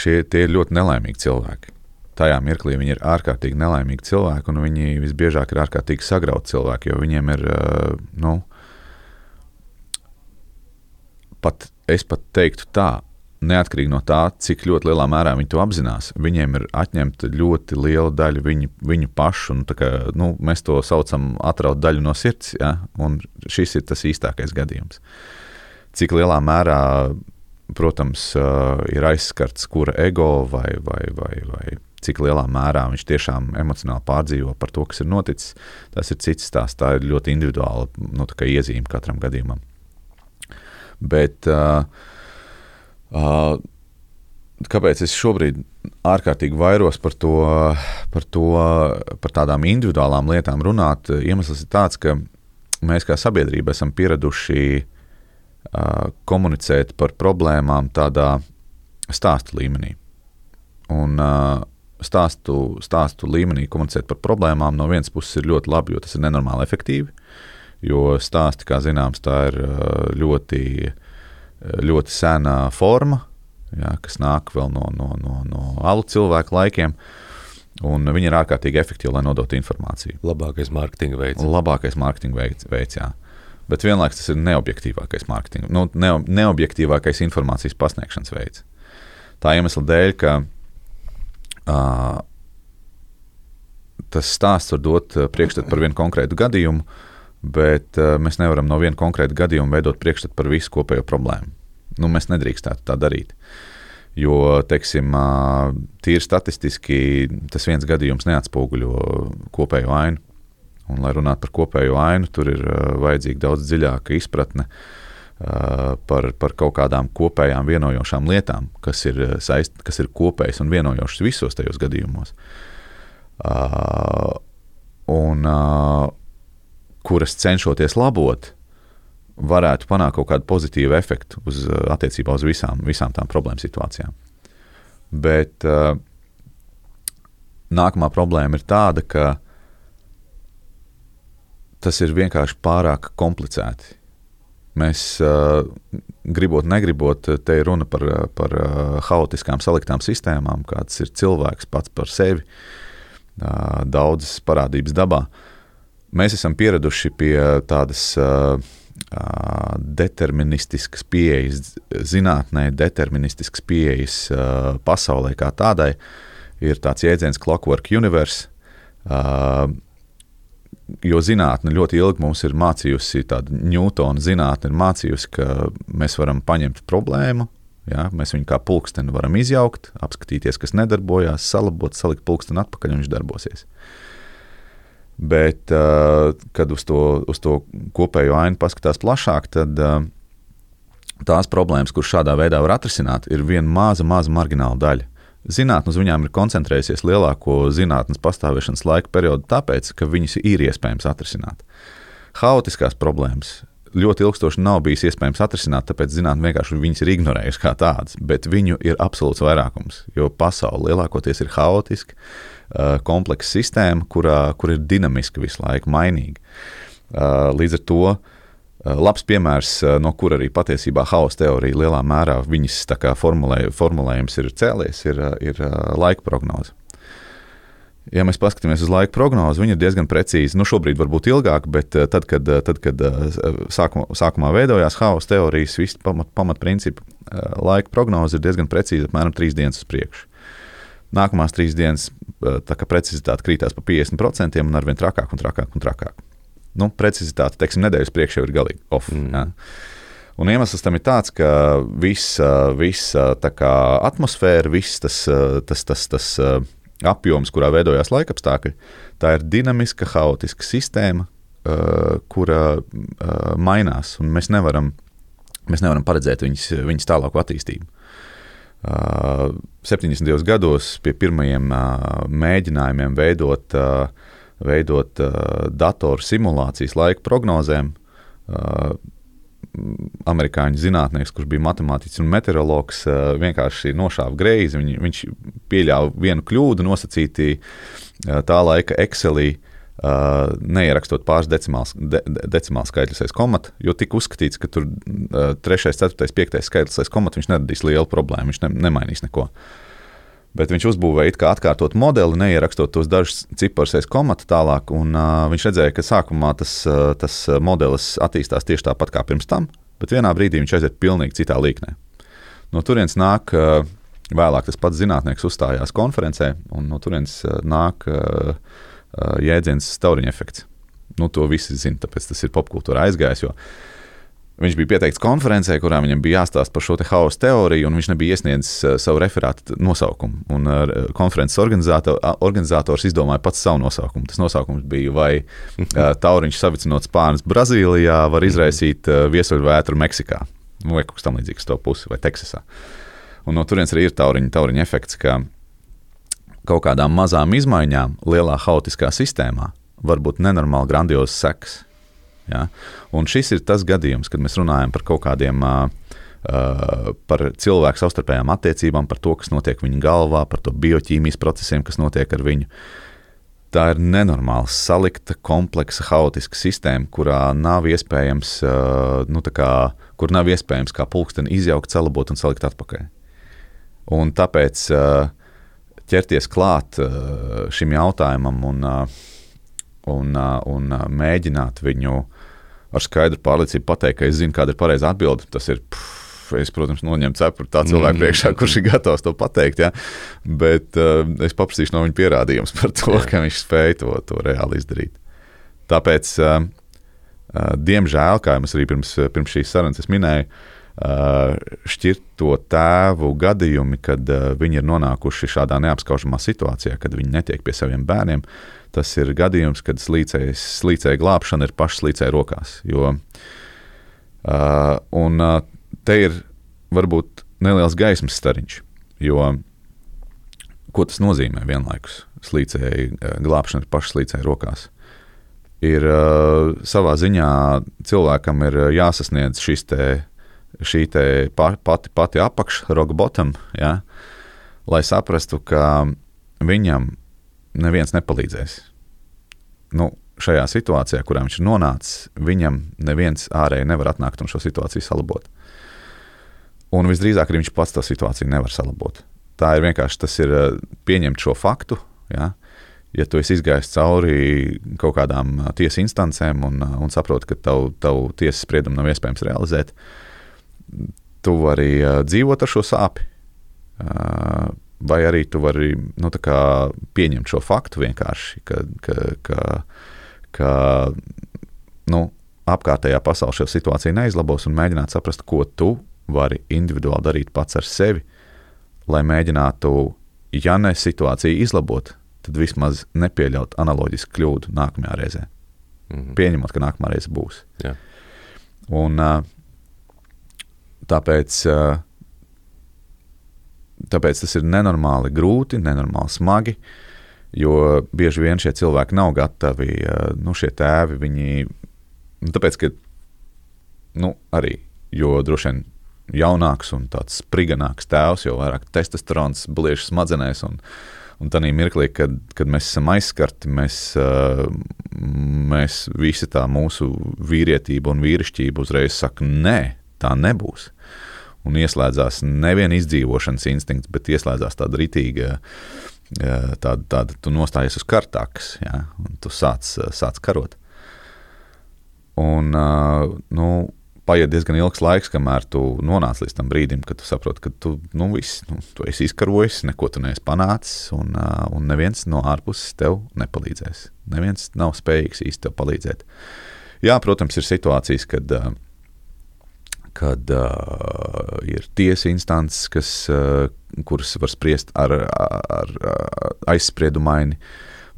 Šie ir ļoti nelaimīgi cilvēki. Tajā mirklī viņi ir ārkārtīgi nelaimīgi cilvēki, un viņi visbiežāk ir ārkārtīgi sagrauti cilvēki, jo viņiem ir, nu, pat es pat teiktu tā, neatkarīgi no tā, cik ļoti lielā mērā viņi to apzinās, viņiem ir atņemta ļoti liela daļa viņu, viņu pašu. Un, kā, nu, mēs to saucam par atraut daļu no sirds, ja? un šis ir tas īstākais gadījums. Cik lielā mērā, protams, ir aizskarts kura ego vai, vai, vai, vai cik lielā mērā viņš tiešām emocionāli pārdzīvo par to, kas ir noticis, tas ir cits stāsts. Tā ir ļoti individuāla nu, iezīme katram gadījumam. Bet uh, kāpēc es šobrīd ārkārtīgi vairos par to, par to, par tādām individuālām lietām runāt? Iemesls ir tāds, ka mēs kā sabiedrība esam pieraduši uh, komunicēt par problēmām tādā stāstu līmenī. Un, uh, stāstu, stāstu līmenī komunicēt par problēmām no vienas puses ir ļoti labi, jo tas ir nenormāli efektīvi. Jo stāsti, kā zināms, tā ir ļoti uh, ļoti sena forma, jā, kas nāk vēl no, no, no, no alu cilvēku laikiem. Un viņi ir ārkārtīgi efektīvi, lai nodotu informāciju. Labākais mārketinga veids. Labākais mārketinga veids, veids jā. Bet vienlaikus tas ir neobjektīvākais mārketinga, nu, ne, neobjektīvākais informācijas pasniegšanas veids. Tā iemesla dēļ, ka uh, tas stāsts var dot priekšstatu par vienu konkrētu gadījumu, uh, bet uh, mēs nevaram no viena konkrēta gadījuma veidot priekšstatu par visu kopējo problēmu. Nu, mēs nedrīkstētu tā darīt. Jo, teiksim, tīri statistiski tas viens gadījums neatspoguļo kopējo ainu. Un, lai runātu par kopējo ainu, tur ir vajadzīga daudz dziļāka izpratne par, par kaut kādām kopējām vienojošām lietām, kas ir, saist, kas ir kopējas un vienojošas visos tajos gadījumos. Un, kuras cenšoties labot, varētu panākt kaut kādu pozitīvu efektu uz, uh, attiecībā uz visām, visām tām problēmu situācijām. Bet uh, nākamā problēma ir tāda, ka tas ir vienkārši pārāk komplicēti. Mēs, uh, gribot, negribot, te ir runa par, par uh, haotiskām, saliktām sistēmām, kāds ir cilvēks pats par sevi, uh, daudzas parādības dabā. Mēs esam pieraduši pie tādas uh, deterministiskas pieejas zinātnē, deterministiskas pieejas pasaulē kā tādai, ir tāds jēdziens Clockwork Universe. Jo zinātnē ļoti ilgi mums ir mācījusi, tāda Newtona zinātne ir mācījusi, ka mēs varam paņemt problēmu, ja, mēs viņu kā pulksteni varam izjaukt, apskatīties, kas nedarbojās, salabot, salikt pulksteni atpakaļ un viņš darbosies. Uh, Bet, uh, kad uz to, uz to kopējo ainu paskatās plašāk, tad uh, tās problēmas, kuras šādā veidā var atrisināt, ir viena maza, maza margināla daļa. Zinātnē uz viņām ir koncentrējusies lielāko zinātnes pastāvēšanas laika periodu, tāpēc, ka viņas ir iespējams atrisināt. Haotiskās problēmas ļoti ilgstoši nav bijis iespējams atrisināt, tāpēc zinātnē vienkārši viņas ir ignorējusi kā tādas, bet viņu ir absolūts vairākums, jo pasaule lielākoties ir haotiska Uh, kompleksa sistēma, kurā, kur ir dinamiska visu laiku, mainīga. Uh, līdz ar to uh, labs piemērs, no kur arī patiesībā hausa teorija lielā mērā viņas formulē, formulējums ir cēlies, ir, ir laika prognoze. Ja mēs paskatāmies uz laika prognozi, viņa ir diezgan precīza. Nu, šobrīd varbūt ilgāk, bet tad, kad, tad, kad sākumā, sākumā veidojās hausa teorijas, visi pamat, pamatprincipi, laika prognoze ir diezgan precīza, apmēram trīs dienas uz priekšu. Nākamās trīs dienas precizitāte krītās pa 50% un arvien trakāk un trakāk un trakāk. Nu, precizitāte, teiksim, nedēļas priekšā ir galīgi off. Mm. Ja. Un iemesls tam ir tāds, ka visa, visa atmosfēra, viss tas, tas, tas, tas apjoms, kurā veidojās laikapstākļi, tā ir dinamiska, haotiska sistēma, kura mainās, un mēs nevaram, mēs nevaram paredzēt viņas, viņas tālāku attīstību. 70. gados pie pirmajiem mēģinājumiem veidot, veidot datoru simulācijas laika prognozēm. Amerikāņu zinātnieks, kurš bija matemātiķis un meteorologs, vienkārši nošāva greizi. Viņ, viņš pieļāva vienu kļūdu, nosacīti tā laika Excelī Uh, neierakstot pāris decimāls, de, decimāls skaitļus aiz komata, jo tika uzskatīts, ka tur uh, 3, 4, 5 skaitlis aiz komata viņš neradīs lielu problēmu, viņš ne, nemainīs neko. Bet viņš uzbūvēja kā atkārtot modeli, neierakstot tos dažus ciparus aiz komata tālāk, un uh, viņš redzēja, ka sākumā tas, uh, tas modelis attīstās tieši tāpat kā pirms tam, bet vienā brīdī viņš aiziet pilnīgi citā līknē. No turienes nāk, uh, vēlāk tas pats zinātnieks uzstājās konferencē, un no turienes uh, nāk uh, jēdziens tauriņa efekts. Nu, to visi zina, tāpēc tas ir popkultūrā aizgājis. Viņš bija pieteikts konferencē, kurā viņam bija jāstāsta par šo te hausa teoriju, un viņš nebija iesniedzis savu referātu nosaukumu. Un konferences organizator, organizators izdomāja pats savu nosaukumu. Tas nosaukums bija, vai tauriņš savicinot spārnus Brazīlijā var izraisīt viesuļvētru Meksikā, vai kaut kas tamlīdzīgs to pusi, vai Teksasā. Un no turienes arī ir tauriņa, tauriņa efekts, ka kaut kādām mazām izmaiņām lielā haotiskā sistēmā var būt nenormāli grandiozs seks. Ja? Un šis ir tas gadījums, kad mēs runājam par kaut kādiem. Uh, par cilvēku savstarpējām attiecībām, par to, kas notiek viņa galvā, par to bioķīmijas procesiem, kas notiek ar viņu. Tā ir nenormāli salikta, kompleksa, haotiska sistēma, kurā nav iespējams, nu, kā, kur nav iespējams kā pulksteni izjaukt, salabot un salikt atpakaļ. Un tāpēc uh, ķerties klāt uh, šim jautājumam un, uh, un, uh, un mēģināt viņu ar skaidru pārliecību pateikt, ka es zinu, kāda ir pareizā atbilde. Tas ir. Pff, es, protams, noņemu cepuri tā cilvēka mm. priekšā, kurš ir gatavs to pateikt. Ja? Bet uh, es paprasīšu no viņa pierādījumus par to, Jā. ka viņš spēja to, to reāli izdarīt. Tāpēc, uh, uh, diemžēl, kā jau arī pirms, pirms šīs sarunas minēju, šķirto tēvu gadījumi, kad viņi ir nonākuši šādā neapskaužamā situācijā, kad viņi netiek pie saviem bērniem. Tas ir gadījums, kad slīcējas, slīcēja glābšana ir paša slīcēja rokās. Jo, un te ir varbūt neliels gaismas stariņš, jo ko tas nozīmē vienlaikus? Slīcēja glābšana ir paša slīcēja rokās ir uh, savā ziņā cilvēkam ir jāsasniedz šis te šī pati, pati apakša, rock bottom, ja, lai saprastu, ka viņam neviens nepalīdzēs. Nu, šajā situācijā, kurā viņš ir nonācis, viņam neviens ārēji nevar atnākt un šo situāciju salabot. Un visdrīzāk arī viņš pats to situāciju nevar salabot. Tā ir vienkārši tas ir eh, pieņemt šo faktu. Ja, ja tu esi izgājis cauri kaut kādām tiesas instancēm un, un saproti, ka tavu, tavu tiesas spriedumu nav iespējams realizēt, tu vari dzīvot ar šo sāpi. Vai arī tu vari nu, pieņemt šo faktu vienkārši, ka, ka, ka, ka nu, apkārtējā pasaule šo situāciju neizlabos un mēģināt saprast, ko tu vari individuāli darīt pats ar sevi, lai mēģinātu, ja ne situāciju izlabot, tad vismaz nepieļaut analoģisku kļūdu nākamajā reizē. Mm -hmm. Pieņemot, ka nākamā reize būs. Jā. Un, Tāpēc, tāpēc tas ir nenormāli grūti, nenormāli smagi, jo bieži vien šie cilvēki nav gatavi, nu, šie tēvi, viņi, nu, tāpēc, ka, nu, arī, jo droši vien jaunāks un tāds spriganāks tēvs, jo vairāk testosterons bliež smadzenēs un, un tādā mirklī, kad, kad mēs esam aizskarti, mēs, mēs visi tā mūsu vīrietība un vīrišķība uzreiz saka, nē, tā nebūs un ieslēdzās neviena izdzīvošanas instinkts, bet ieslēdzās tāda ritīga. Tāda, tāda tu nostājies uz kartākas, ja, un tu sāc, sāc karot. Un, nu, paiet diezgan ilgs laiks, kamēr tu nonāc līdz tam brīdim, kad tu saproti, ka tu, nu, viss, nu, tu esi izkarojis, neko tu neesi panācis, un, un neviens no ārpuses tev nepalīdzēs. Neviens nav spējīgs īsti tev palīdzēt. Jā, protams, ir situācijas, kad uh, kad uh, ir tiesa instances, kas, uh, kuras var spriest ar, ar, ar aizspriedumaini,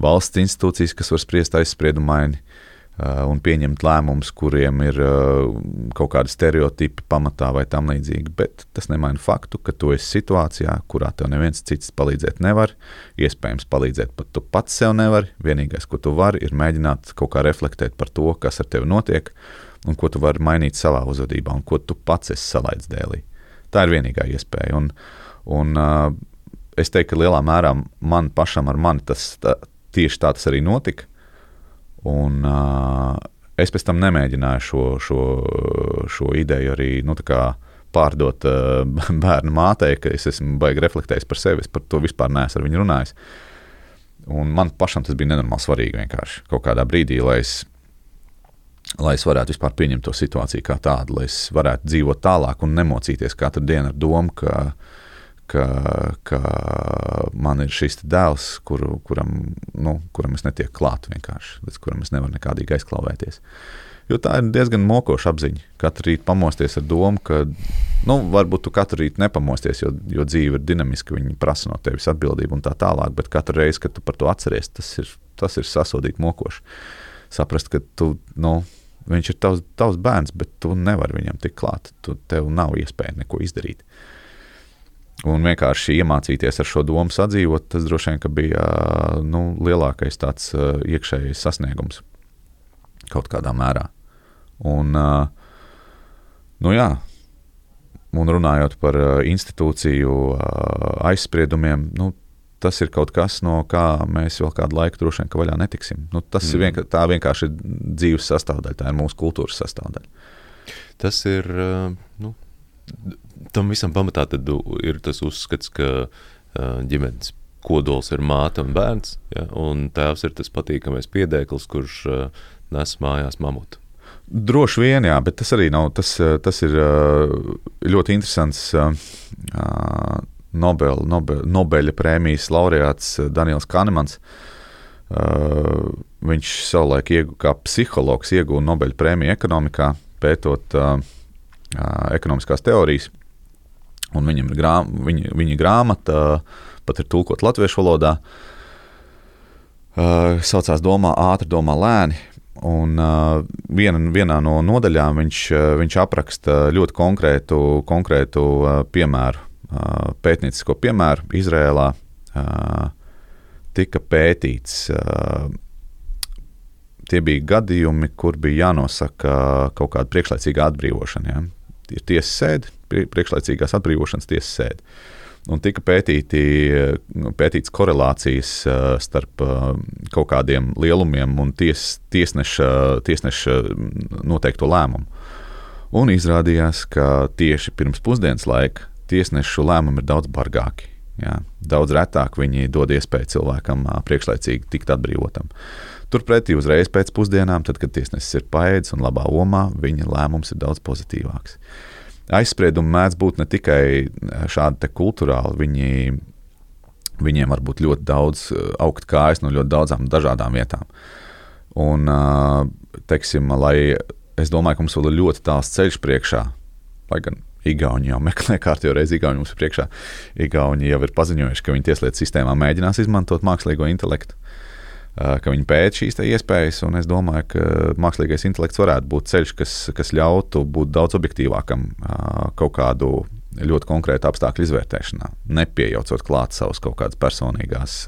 valsts institūcijas, kas var spriest aizspriedumaini uh, un pieņemt lēmumus, kuriem ir uh, kaut kādi stereotipi pamatā vai tam līdzīgi. Bet tas nemaina faktu, ka tu esi situācijā, kurā tev neviens cits palīdzēt nevar. Iespējams, palīdzēt pat tu pats sev nevari. Vienīgais, ko tu vari, ir mēģināt kaut kā reflektēt par to, kas ar tevi notiek un ko tu vari mainīt savā uzvedībā, un ko tu pats esi salaidis dēlī. Tā ir vienīgā iespēja. Un, un, uh, es teiktu, ka lielā mērā man pašam ar mani tas tā, tieši tā tas arī notika. Un, uh, es pēc tam nemēģināju šo, šo, šo ideju arī nu, pārdot uh, bērnu mātei, ka es esmu baigi reflektējis par sevi. Es par to vispār neesmu ar viņu runājis. Un man pašam tas bija nenormāli svarīgi vienkārši kaut kādā brīdī, lai es lai es varētu vispār pieņemt to situāciju kā tādu, lai es varētu dzīvot tālāk un nemocīties katru dienu ar domu, ka, ka, ka man ir šis dēls, kuru, kuram, nu, kuram es netieku klāt vienkārši, līdz kuram es nevaru nekādīgi aizklāvēties. Jo tā ir diezgan mokoša apziņa. Katru rītu pamosties ar domu, ka, nu, varbūt tu katru rītu nepamosties, jo, jo dzīve ir dinamiska, viņi prasa no tevis atbildību un tā tālāk, bet katru reizi, kad tu par to atceries, tas ir, tas ir sasodīt mokoši. Saprast, ka tu, nu, Viņš ir tavs, tavs bērns, bet tu nevari viņam tikt klāt. Tu, tev nav iespēja neko izdarīt. Un vienkārši iemācīties ar šo domu sadzīvot, tas droši vien bija nu, lielākais tāds iekšējais sasniegums kaut kādā mērā. Un, nu jā, un runājot par institūciju aizspriedumiem, nu, tas ir kaut kas, no kā mēs vēl kādu laiku droši vien vaļā netiksim. Nu, tas mm. ir vienka, tā vienkārši ir dzīves sastāvdaļa, tā ir mūsu kultūras sastāvdaļa. Tas ir. Nu, tam visam pamatā ir tas uzskats, ka ģimenes kodols ir māte un bērns, ja, un tēvs ir tas patīkamais piedēklis, kurš nes mājās mamutu. Droši vien, jā, bet tas arī nav. Tas, tas ir ļoti interesants Nobel, Nobel, Nobeļa prēmijas laureāts eh, Daniels Kanemans. Uh, viņš savulaik iegu, kā psihologs ieguva Nobeļa prēmiju ekonomikā, pētot uh, ekonomiskās teorijas. Un viņam ir grām, viņa, viņa grāmata, pat ir tulkot latviešu valodā. Uh, saucās Domā, ātri, domā lēni. Un uh, viena, vienā no nodaļām viņš, viņš apraksta ļoti konkrētu, konkrētu uh, piemēru, uh, pētniecisko piemēru Izrēlā. Tika pētīts. Tie bija gadījumi, kur bija jānosaka kaut kāda priekšlaicīga atbrīvošana. Ja? Ir tiesas sēde, priekšlaicīgās atbrīvošanas tiesas sēde. Un tika pētīti, pētīts korelācijas starp kaut kādiem lielumiem un ties, tiesneša, tiesneša noteikto lēmumu. Un izrādījās, ka tieši pirms pusdienas laika tiesnešu lēmumi ir daudz bargāki. Jā, daudz retāk viņi dod iespēju cilvēkam priekšlaicīgi tikt atbrīvotam. Turpretī uzreiz pēc pusdienām, tad, kad tiesnesis ir paēdis un labā omā, viņa lēmums ir daudz pozitīvāks. Aizspriedumi mēdz būt ne tikai šādi kultūrāli, viņi, viņiem var būt ļoti daudz augt kājas no ļoti daudzām dažādām vietām. Un, teiksim, lai es domāju, ka mums vēl ir ļoti tāls ceļš priekšā, lai gan Igauni jau meklē kārtīgi reizi, Igauni mums ir priekšā. Igauni jau ir paziņojuši, ka viņi tieslietu sistēmā mēģinās izmantot mākslīgo intelektu ka viņi pēta šīs iespējas. Es domāju, ka mākslīgais intelekts varētu būt ceļš, kas, kas ļautu būt daudz objektīvākam kaut kādu ļoti konkrētu apstākļu izvērtēšanā, nepieejaucot klāt savus kaut kādas personīgās.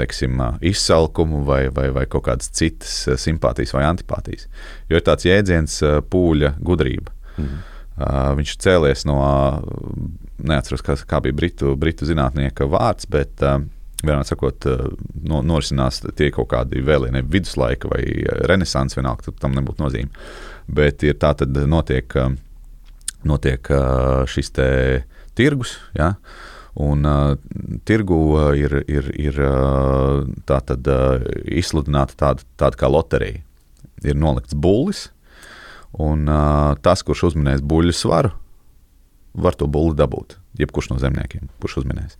Teiksim, izsalkumu vai, vai, vai kaut kādas citas simpātijas vai antipātijas. Jo ir tāds jēdziens, pūļa gudrība. Mm. Uh, viņš cēlies no, neatceros, kā, kā bija britu, britu zinātnieka vārds, bet uh, vienmēr sakot, eh, no, norisinās tie kaut kādi vēlēni, viduslaika vai renaissance, vienalga, tam nebūtu nozīme. Bet ir tā, tad notiek, notiek šis tirgus. Ja? Un uh, tirgu uh, ir, ir, ir uh, tā tad, uh, izsludināta tāda, tāda kā loterija. Ir nolikts bullis, un uh, tas, kurš uzminēs buļļu svaru, var to bulli dabūt. Jebkurš no zemniekiem, kurš uzminēs.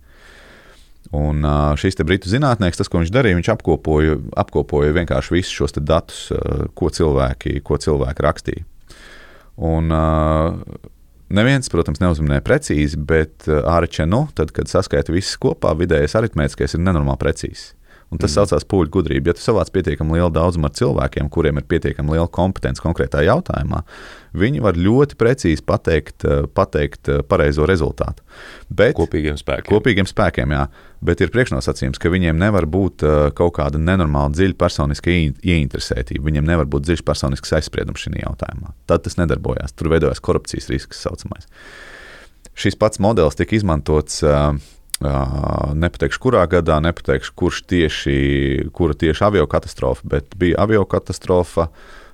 Un šis britu zinātnēks, tas, ko viņš darīja, viņš apkopoja, apkopoja vienkārši visus šos datus, ko cilvēki, ko cilvēki rakstīja. Un, Neviens, protams, neuzminēja precīzi, bet ārčenu, tad, kad saskaita visus kopā, vidējais aritmētiskais ir nenormāli precīzs. Un tas mm. saucās pūļu gudrība. Ja tu savāc pietiekami lielu daudzumu ar cilvēkiem, kuriem ir pietiekami liela kompetence konkrētā jautājumā, viņi var ļoti precīzi pateikt, eh, pateikt eh, pareizo rezultātu. Bet, kopīgiem spēkiem. Kopīgiem spēkiem, jā. Bet ir priekšnosacījums, ka viņiem nevar būt eh, kaut kāda nenormāla dziļa personiska ieinteresētība. Viņiem nevar būt dziļš personisks aizspriedums šajā jautājumā. Tad tas nedarbojās. Tur veidojās korupcijas risks, kas saucamais. Šis pats modelis tika izmantots uh, Nepateikšu, kurā gadā, nepateikšu, kurš tieši, kura tieši avio katastrofa, bet bija avio katastrofa.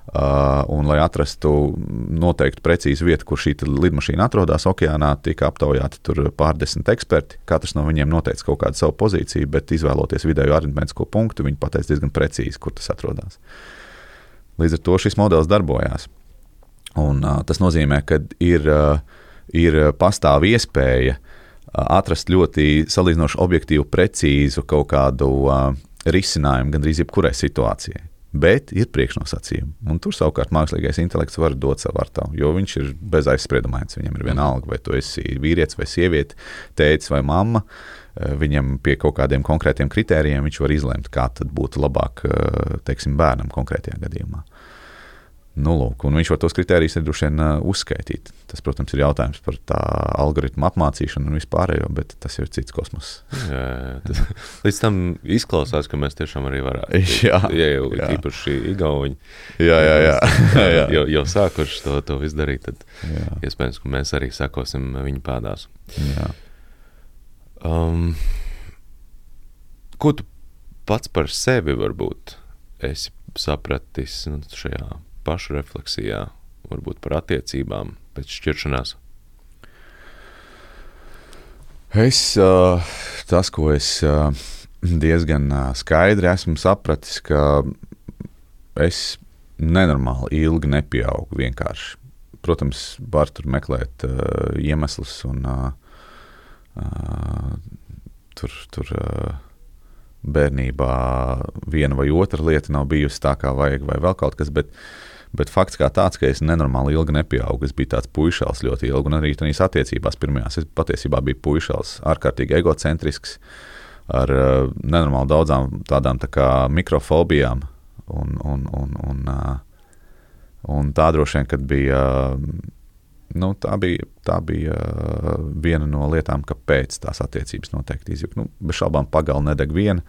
Uh, un, lai atrastu noteikti precīzu vietu, kur šī lidmašīna atrodas okeānā, tika aptaujāti pārdesmit eksperti. Katrs no viņiem noteica kaut kādu savu pozīciju, bet izvēloties vidējo aritmētisko punktu, viņi pateica diezgan precīzi, kur tas atrodas. Līdz ar to šis modelis darbojās. Un, uh, tas nozīmē, ka ir, uh, ir pastāv iespēja atrast ļoti salīdzinoši objektīvu, precīzu kaut kādu uh, risinājumu gandrīz jebkurai situācijai. Bet ir priekšnosacījumi. Un tur savukārt mākslīgais intelekts var dot savu vārtu, jo viņš ir bez aizspriedumains. Viņam ir vienalga, vai tu esi vīrietis vai sieviete, tēvs vai mamma. Viņam pie kaut kādiem konkrētiem kritērijiem viņš var izlemt, kā būtu labāk teiksim, bērnam konkrētajā gadījumā. Nu, lūk, viņš var tos kritērijus droši vien uzskaitīt. Tas, protams, ir jautājums par tā algoritmu apmācīšanu un vispārējo, bet tas ir cits kosmos. jā, jā, tas, līdz tam izklausās, ka mēs tiešām arī varētu. jā, ja jau jā. īpaši igauņi. Jā, jā, jā. jā. jau, jau sākuši to, to izdarīt, tad jā. iespējams, ka mēs arī sakosim viņu pēdās. Jā. Um, ko tu pats par sevi varbūt esi sapratis nu, šajā pašrefleksijā, varbūt par attiecībām pēc šķiršanās? Es, tas, ko es diezgan skaidri esmu sapratis, ka es nenormāli ilgi nepieaugu vienkārši. Protams, var tur meklēt uh, iemeslus, un uh, uh, tur, tur uh, bērnībā viena vai otra lieta nav bijusi tā, kā vajag, vai vēl kaut kas. Bet Bet fakts kā tāds, ka es nenormāli ilgi nepieaugu, es biju tāds puišals ļoti ilgi, un arī tādās attiecībās pirmajās es patiesībā biju puišals, ārkārtīgi egocentrisks, ar uh, nenormāli daudzām tādām tā kā mikrofobijām. Un, un, un, un, uh, un tā droši vien, kad bija. Uh, nu, tā bija, tā bija uh, viena no lietām, kāpēc tās attiecības noteikti izjuka. Nu, bez šaubām, pagalma nedeg viena.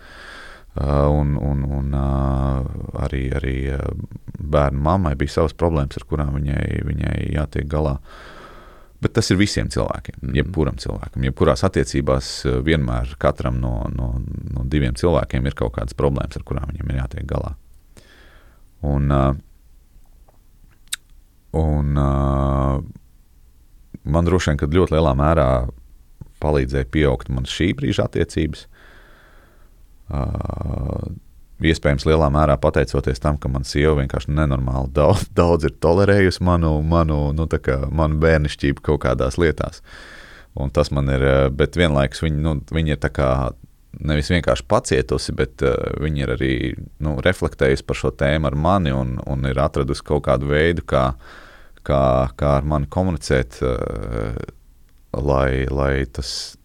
Uh, un, un, un uh, arī, arī bērnu mammai bija savas problēmas, ar kurām viņai, viņai jātiek galā. Bet tas ir visiem cilvēkiem, mm. jebkuram cilvēkam. Jebkurās attiecībās vienmēr katram no, no, no diviem cilvēkiem ir kaut kādas problēmas, ar kurām viņam ir jātiek galā. Un, un man droši vien ļoti lielā mērā palīdzēja pieaugt man šī brīža attiecības. Uh, iespējams, lielā mērā pateicoties tam, ka mana sieva vienkārši nenormāli daudz, daudz ir tolerējusi manu, manu, nu, manu bērnišķību kaut kādās lietās. Un tas man ir, bet vienlaikus viņi, nu, viņi ir kā nevis vienkārši pacietusi, bet uh, viņi ir arī nu, reflektējusi par šo tēmu ar mani un, un ir atradusi kaut kādu veidu, kā kā, kā ar mani komunicēt, uh, lai, lai tas,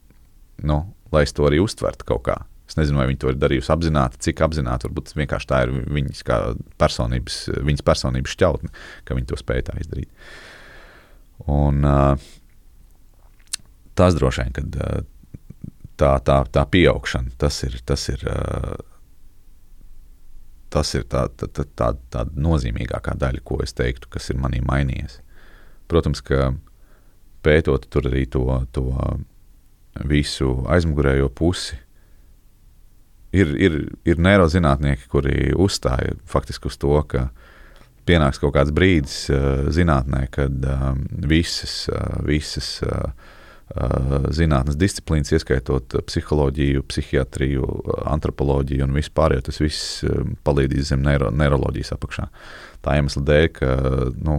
nu, lai es to arī uztvertu kaut kā. Es nezinu, vai viņi to ir darījusi apzināti, cik apzināti. Varbūt vienkārši tā ir viņas personības, viņas personības šķautne, ka viņi to spēja tā izdarīt. Un, tas droši vien, kad tā, tā, tā pieaugšana, tas ir, tas ir tas ir tā, tā, tā, tā, tā nozīmīgākā daļa, ko es teiktu, kas ir manī mainījies. Protams, ka pētot arī to, to visu aizmugurējo pusi, ir, ir, ir neirozinātnieki, kuri uzstāja faktiski uz to, ka pienāks kaut kāds brīdis uh, zinātnē, kad um, visas, uh, visas uh, zinātnes disciplīnas, ieskaitot psiholoģiju, psihiatriju, antropoloģiju un vispār, tas viss palīdzīs zem neiro, neiroloģijas apakšā. Tā iemesla dēļ, ka nu,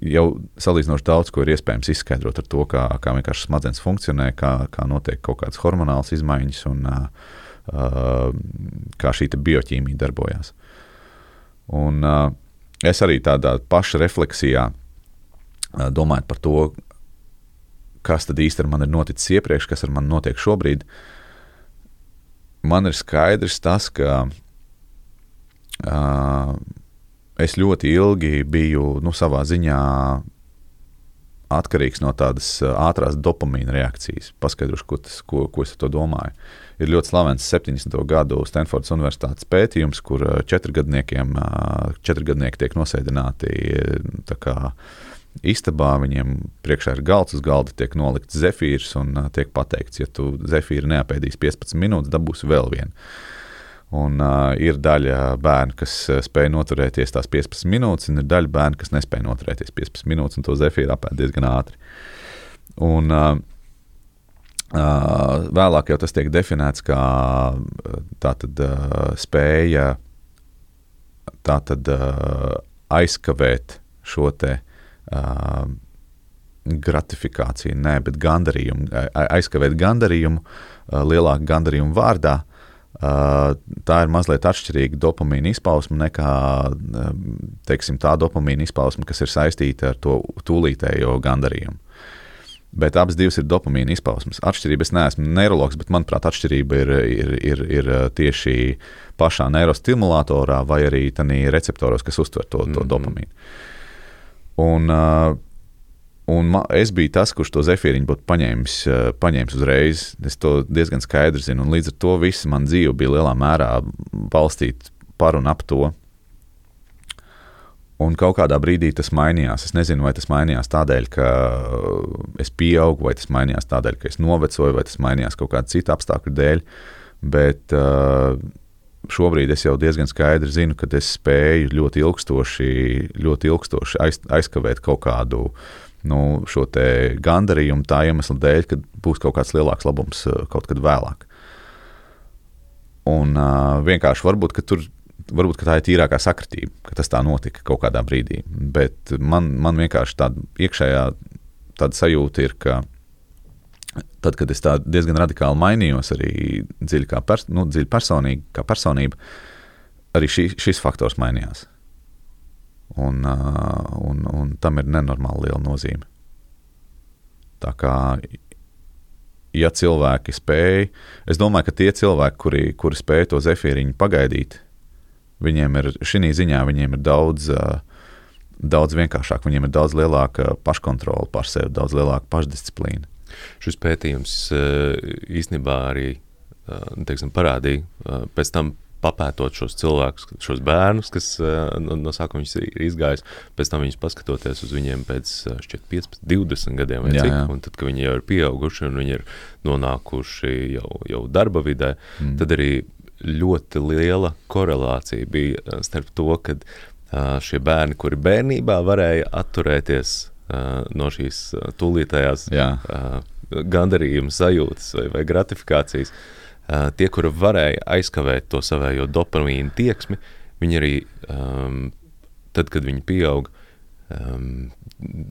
jau salīdzinoši daudz ko ir iespējams izskaidrot ar to, kā, kā vienkārši smadzenes funkcionē, kā, kā notiek kaut kādas hormonālas izmaiņas un uh, kā šī bioķīmija darbojas. Un, uh, es arī tādā paša refleksijā, uh, domājot par to, kas tad ar mani ir noticis iepriekš, kas ar mani notiek šobrīd, man ir skaidrs tas, ka uh, es ļoti ilgi biju nu, savā ziņā atkarīgs no tādas ātrās dopamīna reakcijas. Paskaidrošu, ko, tas, ko, ko es ar to domāju. Ir ļoti slavens 70. gadu Stanfordas Universitātes pētījums, kur četrgadniekiem četrgadnieki tiek nosēdināti istabā viņiem priekšā ir galds, uz galda tiek nolikts zefīrs un tiek pateikts, ja tu zefīru neapēdīsi 15 minūtes, dabūsi vēl vienu. Un, uh, ir daļa bērnu, kas spēj noturēties tās 15 minūtes, un ir daļa bērnu, kas nespēj noturēties 15 minūtes, un to zefīru apēd diezgan ātri. Un, uh, uh, vēlāk jau tas tiek definēts kā tātad, uh, spēja tātad, uh, aizkavēt šo te uh, gratifikāciju, nē, bet gandarījumu, aizkavēt gandarījumu, lielāku gandarījumu vārdā. Tā ir mazliet atšķirīga dopamīna izpausme nekā teiksim, tā dopamīna izpausme, kas ir saistīta ar to tūlītējo gandarījumu. Bet abas divas ir dopamīna izpausmes. Atšķirība, es neesmu neiroloģis, bet manuprāt, atšķirība ir, ir, ir, ir tieši pašā neirostimulatorā vai arī receptoros, kas uztver to, to mm -hmm. dopamīnu. Un, uh, Un ma, es biju tas, kurš to zefīriņu būtu paņēmis, uh, paņēmis uzreiz. Es to diezgan skaidri zinu. Un līdz ar to visa mana dzīve bija lielā mērā balstīta par un ap to. Un kaut kādā brīdī tas mainījās. Es nezinu, vai tas mainījās tādēļ, ka es pieaugu, vai tas mainījās tādēļ, ka es novecoju, vai tas mainījās kaut kāda cita apstākļa dēļ. Bet uh, šobrīd es jau diezgan skaidri zinu, ka es spēju ļoti ilgstoši, ļoti ilgstoši aiz, aizkavēt kaut kādu nu, šo gandarījumu tā iemesla dēļ, ka būs kaut kāds lielāks labums uh, kaut kad vēlāk. Un uh, vienkārši varbūt, ka tur. Varbūt tā ir tīrākā sakritība, ka tas tā notika kaut kādā brīdī. Bet man, man vienkārši tāda iekšējā tāda sajūta ir, ka tad, kad es diezgan radikāli mainījos, arī dziļi, pers nu, dziļi personīgi, kā personība, arī šī, šis faktors mainījās. Un, un, un tam ir nenormāli liela nozīme. Tā kā, ja cilvēki spēj, es domāju, ka tie cilvēki, kuri, kuri spēj to zefīriņu pagaidīt, viņiem ir šī ziņā viņiem ir daudz, daudz vienkāršāk, viņiem ir daudz lielāka paškontrola pār sevi, daudz lielāka pašdisciplīna. Šis pētījums īstenībā arī teiksim, parādīja pēc tam papētot šos cilvēkus, šos bērnus, kas uh, no, no sākuma ir izgājis, pēc tam viņus paskatoties uz viņiem pēc šķiet, 15, 20 gadiem, jā, cik, jā. un tad, kad viņi jau ir pieauguši un viņi ir nonākuši jau, jau darba vidē, mm. tad arī ļoti liela korelācija bija starp to, ka šie bērni, kuri bērnībā varēja atturēties no šīs tūlītējās gandarījuma sajūtas vai, vai gratifikācijas, uh, tie, kuri varēja aizkavēt to savējo dopamīnu tieksmi, viņi arī, um, tad, kad viņi pieaug, um,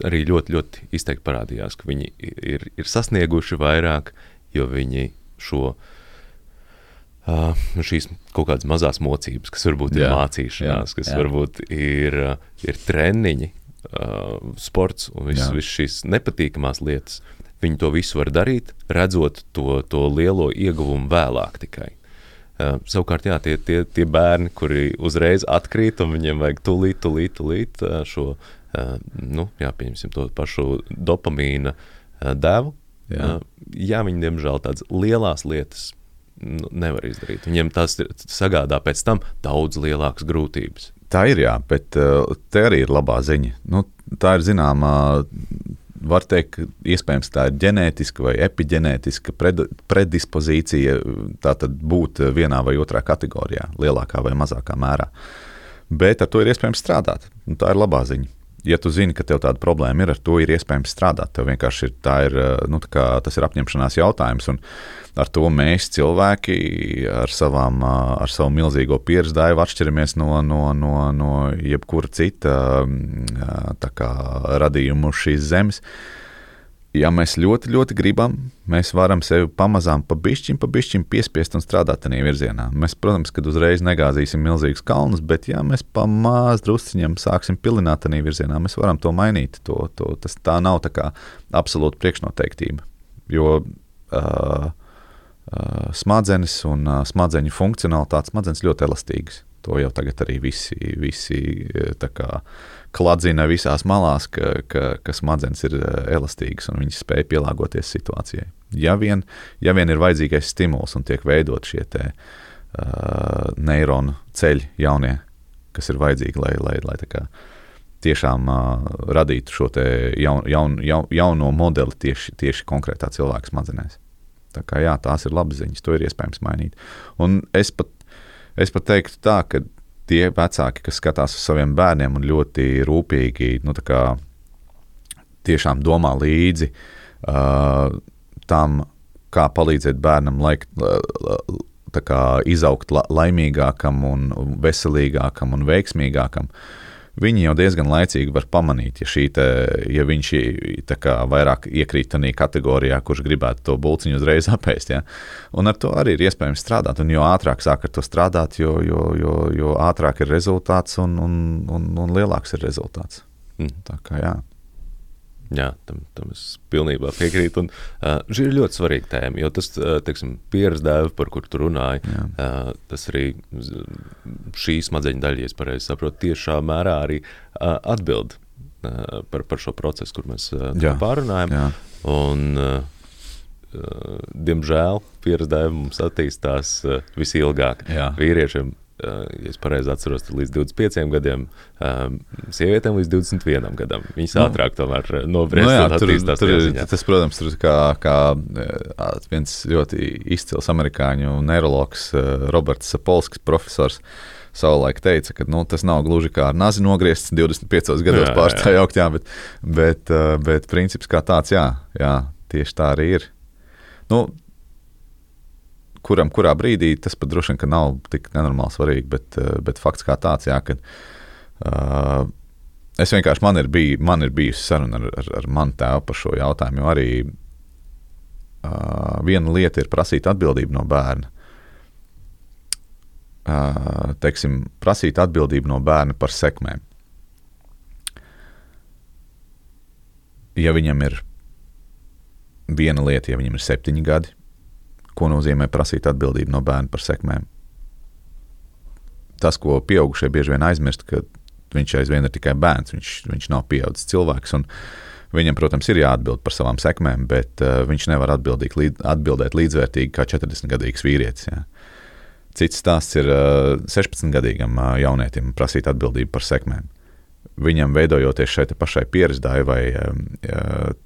arī ļoti, ļoti izteikti parādījās, ka viņi ir, ir sasnieguši vairāk, jo viņi šo uh, šīs kaut kādas mazās mocības, kas varbūt jā, ir mācīšanās, jā, kas jā. varbūt ir, ir treniņi, uh, sports un viss vis šīs nepatīkamās lietas, uh, Viņi to visu var darīt, redzot to, to lielo ieguvumu vēlāk tikai. Uh, savukārt, jā, tie, tie, tie bērni, kuri uzreiz atkrīt un viņiem vajag tūlīt, tūlīt, tūlīt uh, šo, uh, nu, jā, pieņemsim to pašu dopamīna uh, devu. Jā. Uh, jā, viņi, diemžēl, tādas lielas lietas nu, nevar izdarīt. Viņiem tas sagādā pēc tam daudz lielākas grūtības. Tā ir, jā, bet uh, te arī ir labā ziņa. Nu, tā ir zināmā var teikt, iespējams tā ir ģenētiska vai epigenētiska pred, predispozīcija būt vienā vai otrā kategorijā, lielākā vai mazākā mērā. Bet ar to ir iespējams strādāt. Tā ir labā ziņa. Ja tu zini, ka tev tāda problēma ir, ar to ir iespējams strādāt. Tev vienkārši ir, ir, nu, kā, tas ir apņemšanās jautājums. Ar to mēs cilvēki ar, savām, ar savu milzīgo pieredzi daivu atšķiramies no, no, no, no jebkura cita kā, radījuma uz šīs zemes. Ja mēs ļoti, ļoti gribam, mēs varam sevi pamazām, pa bišķiņu, pa bišķiņu piespiest un strādāt tādā virzienā. Mēs, protams, kad uzreiz negāzīsim milzīgus kalnus, bet ja mēs pamazs drusciņam sāksim pilināt tādā virzienā, mēs varam to mainīt. To, to, tas, tā nav tā kā absolūta priekšnoteiktība. Jo uh, uh, smadzenes un uh, smadzeņu funkcionalitāte. Smadzenes ļoti elastīgas. To jau tagad arī visi, visi kā, kladzina visās malās, ka, ka, ka smadzenes ir elastīgas un viņas spēj pielāgoties situācijai. Ja vien, ja vien ir vajadzīgais stimuls un tiek veidot šie te, uh, neironu ceļi jaunie, kas ir vajadzīgi, lai, lai, lai kā, tiešām uh, radītu šo jaun, jaun, jaun, jauno modeli tieši, tieši konkrētā cilvēka smadzenēs. Tā kā, jā, tās ir labas ziņas, to ir iespējams mainīt. Un es pat, es pat teiktu tā, ka tie vecāki, kas skatās uz saviem bērniem un ļoti rūpīgi nu, kā, tiešām domā līdzi uh, tam, kā palīdzēt bērnam laik, kā, izaugt la, laimīgākam, un veselīgākam un veiksmīgākam. Viņi jau diezgan laicīgi var pamanīt, ja, te, ja viņš kā, vairāk iekrīt tajā kategorijā, kurš gribētu to būciņu uzreiz apēst. Ja? Un ar to arī ir iespējams strādāt. Un jo ātrāk sāk ar to strādāt, jo, jo, jo, jo ātrāk ir rezultāts un, un, un, un lielāks ir rezultāts. Mm. Tā kā jā. Jā, tam, tam es pilnībā piekrītu. Un, uh, šī ir ļoti svarīga tēma, jo tas uh, pieredzi dēvs, par kuru tu runāji, uh, tas arī šī smadzeņu daļa, ja es pareizi saprotu, tiešā mērā arī uh, atbild uh, par, par šo procesu, kur mēs uh, pārunājam. Jā. Un, uh, diemžēl pieredzi dēvs mums attīstās visilgāk. Jā. Vīriešiem ja es pareizi atceros, līdz 25 gadiem, sievietēm līdz 21 gadam. Viņas nu, ātrāk tomēr nobriest. Nu jā, tur, tur, tas, protams, tur kā, kā viens ļoti izcils amerikāņu neiroloģis Roberts Sapolskis, profesors. Savulaik teica, ka nu, tas nav gluži kā ar nazi nogriezts 25 gados pārstāvjā augstā, bet, bet, bet princips kā tāds, jā, jā, tieši tā arī ir. Nu, kuram kurā brīdī tas pat droši vien nav tik nenormāli svarīgi, bet, eh, bet fakts kā tāds, jā, ka uh, es vienkārši man ir, bij, man ir bijusi saruna ar, ar, ar manu tēvu par šo jautājumu, jo arī uh, viena lieta ir prasīt atbildību no bērna. Uh, teiksim, prasīt atbildību no bērna par sekmēm. Ja viņam ir viena lieta, ja viņam ir septiņi gadi, ko nozīmē prasīt atbildību no bērna par sekmēm. Tas, ko pieaugušie bieži vien aizmirst, ka viņš aizvien ir tikai bērns, viņš, viņš nav pieaudzis cilvēks. Viņam, protams, ir jāatbild par savām sekmēm, bet uh, viņš nevar līd, atbildēt līdzvērtīgi kā 40-gadīgs vīrietis. Jā. Cits stāsts ir uh, 16-gadīgam uh, jaunietim prasīt atbildību par sekmēm. Viņam veidojoties šai pašai pieredzēji vai uh,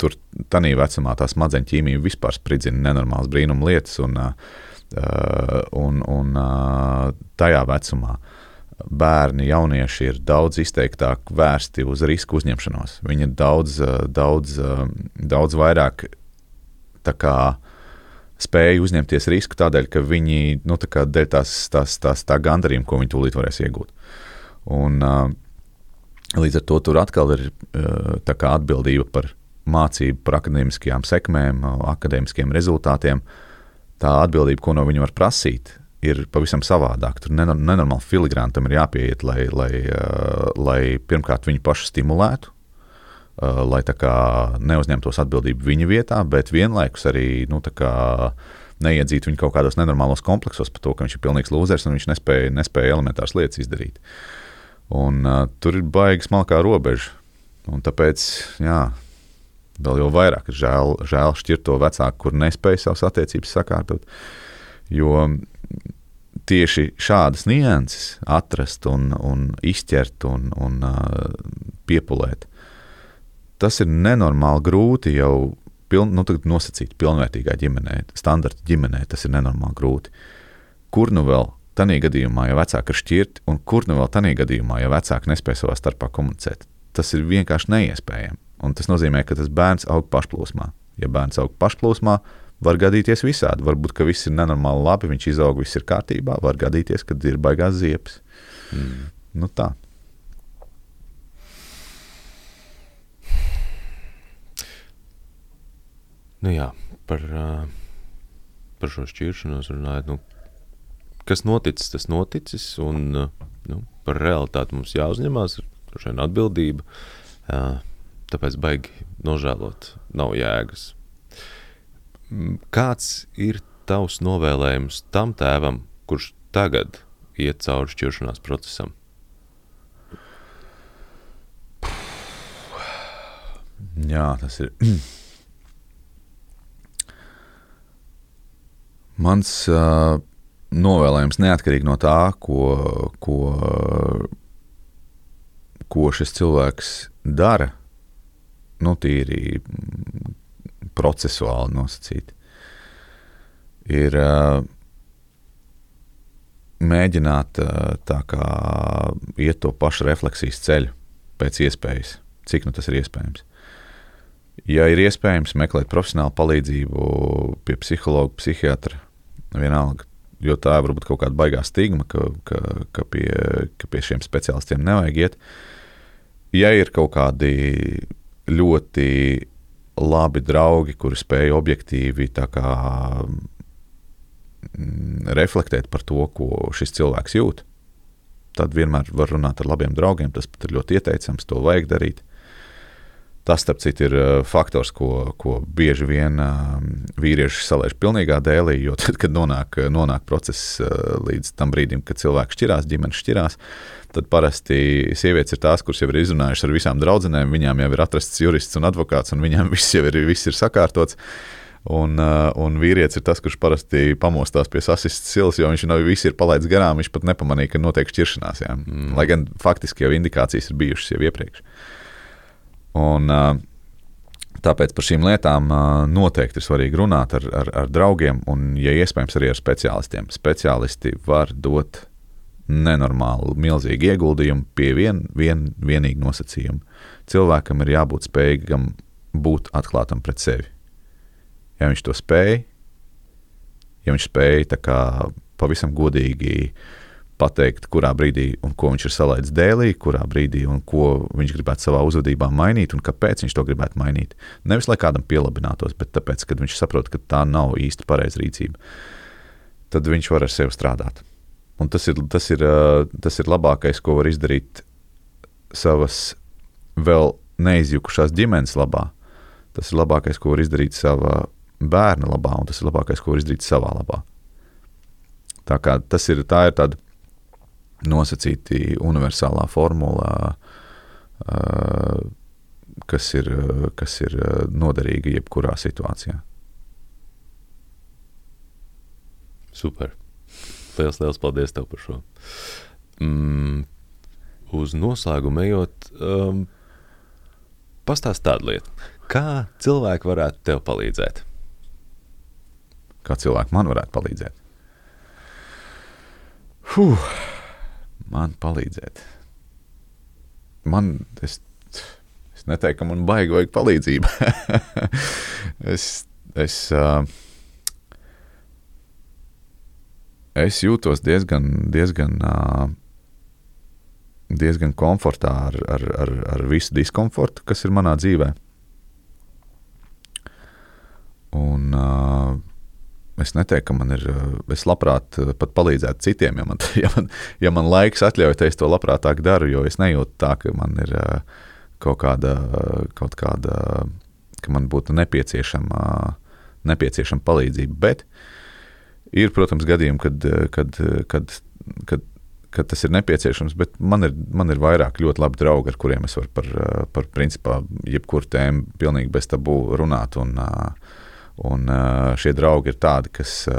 tur tādā vecumā tā smadzeņu ķīmija vispār spridzina nenormālas brīnuma lietas, un, un, un tajā vecumā bērni, jaunieši ir daudz izteiktāk vērsti uz risku uzņemšanos. Viņi ir daudz, daudz, daudz vairāk kā, spēja uzņemties risku tādēļ, ka viņi nu, tā dēļ tās, tās, tās tā gandarījuma, ko viņi tūlīt varēs iegūt. Un, līdz ar to tur atkal ir atbildība par mācību par akadēmiskajām sekmēm, akadēmiskiem rezultātiem. Tā atbildība, ko no viņa var prasīt, ir pavisam savādāk. Tur nenormāli filigrantam ir jāpieiet, lai, lai, lai pirmkārt viņu pašu stimulētu, lai neuzņemtos atbildību viņa vietā, bet vienlaikus arī nu, neiedzītu viņu kaut kādos nenormālos kompleksos par to, ka viņš ir pilnīgs lūzers un viņš nespēja, nespēja elementāras lietas izdarīt. Un, uh, tur ir baigi smalkā robeža. Un tāpēc, jā, vēl jau vairāk ir žēl, žēl šķirt to vecāku, kur nespēja savas attiecības sakārtot. Jo tieši šādas nianses atrast un, un izķert un, un uh, piepulēt, tas ir nenormāli grūti jau piln, nu, nosacīt pilnvērtīgā ģimenē, standarta ģimenē. Tas ir nenormāli grūti. Kur nu vēl tādā gadījumā, ja vecāki ir šķirti, un kur nu vēl tādā gadījumā, ja vecāki nespēj savā starpā komunicēt, tas ir vienkārši neiespējami. Un tas nozīmē, ka tas bērns aug pašplūsmā. Ja bērns aug pašplūsmā, var gadīties visādi. Varbūt, ka viss ir nenormāli labi, viņš izaug, viss ir kārtībā. Var gadīties, ka ir baigās ziepes. Mm. Nu tā. Nu jā, par, par šo šķiršanos runājot. Nu, kas noticis, tas noticis. Un, nu, par realitāti mums jāuzņemās, atbildība. Tāpēc baigi nožēlot nav jēgas. Kāds ir tavs novēlējums tam tēvam, kurš tagad iet cauri šķiršanās procesam? Jā, tas ir. Mans uh, novēlējums neatkarīgi no tā, ko, ko, ko šis cilvēks dara, nu, tīri procesuāli nosacīti, ir uh, mēģināt uh, tā kā iet to pašu refleksijas ceļu pēc iespējas, cik nu tas ir iespējams. Ja ir iespējams meklēt profesionālu palīdzību pie psihologa, psihiatra, vienalga, jo tā ir varbūt kaut kāda baigā stigma, ka, ka, ka, pie, ka pie šiem speciālistiem nevajag iet. Ja ir kaut kādi ļoti labi draugi, kuri spēj objektīvi kā, mm, reflektēt par to, ko šis cilvēks jūt. Tad vienmēr var runāt ar labiem draugiem. Tas pat ir ļoti ieteicams, to vajag darīt. Tas, starp citu, ir uh, faktors, ko, ko bieži vien uh, vīrieši salaiž pilnīgā dēlī. Jo tad, kad nonāk, nonāk process uh, līdz tam brīdim, kad cilvēks šķirās, ģimenes šķirās, tad parasti sievietes ir tās, kuras jau ir izrunājušas ar visām draudzenēm, viņām jau ir atrasts jurists un advokāts, un viņām viss jau ir, viss ir sakārtots. Un, uh, un vīrietis ir tas, kurš parasti pamostās pie sasistas silas, jo viņš jau viss ir palaidis garām. Viņš pat nepamanīja, ka notiek šķiršanās. Jā. Mm. Lai gan faktiski jau indikācijas ir bijušas jau iepriekš. Un, uh, Tāpēc par šīm lietām uh, noteikti ir svarīgi runāt ar, ar, ar draugiem un, ja iespējams, arī ar speciālistiem. Speciālisti var dot nenormāli milzīgi ieguldījumi pie vien, vien, vienīga nosacījuma. Cilvēkam ir jābūt spējīgam būt atklātam pret sevi. Ja viņš to spēj, ja viņš spēj kā, pavisam godīgi pateikt, kurā brīdī un ko viņš ir salaidis dēlī, kurā brīdī un ko viņš gribētu savā uzvedībā mainīt un kāpēc viņš to gribētu mainīt. Nevis lai kādam pielabinātos, bet tāpēc, ka viņš saprot, ka tā nav īsti pareiza rīcība. Tad viņš var ar sevi strādāt. Un tas ir, tas, ir, tas ir labākais, ko var izdarīt savas vēl neizjukušās ģimenes labā. Tas ir labākais, ko var izdarīt savā bērna labā, un tas ir labākais, ko var izdarīt savā labā. Tā, kā, tas ir, tā ir tāda nosacīta universālā formula, kas ir, kas ir noderīga jebkurā situācijā. Super. Lielas, liels paldies tev par šo. Mm, uz noslēgumu ejot, um, pastāst tādu lietu. Kā cilvēki varētu tev palīdzēt? Kā cilvēki man varētu palīdzēt? Huh, man palīdzēt. Man, es, es neteiktu, ka man baigi vajag palīdzību. es, es, es jūtos diezgan, diezgan, diezgan komfortā ar, ar, ar, ar visu diskomfortu, kas ir manā dzīvē. Un, uh, Es neteiktu, ka man ir. Es labprāt pat palīdzētu citiem, ja man, ja man, ja man laiks atļauj, tad es to labprātāk daru, jo es nejūtu tā, ka man ir kaut kāda, kaut kāda ka man būtu nepieciešama, nepieciešama palīdzība. Bet ir, protams, gadījumi, kad, kad, kad, kad, kad tas ir nepieciešams, bet man ir, man ir vairāk ļoti labi draugi, ar kuriem es varu par, par principā, jebkuru tēmu pilnīgi bez tabū runāt. Un, uh, Un uh, šie draugi ir tādi, kas uh,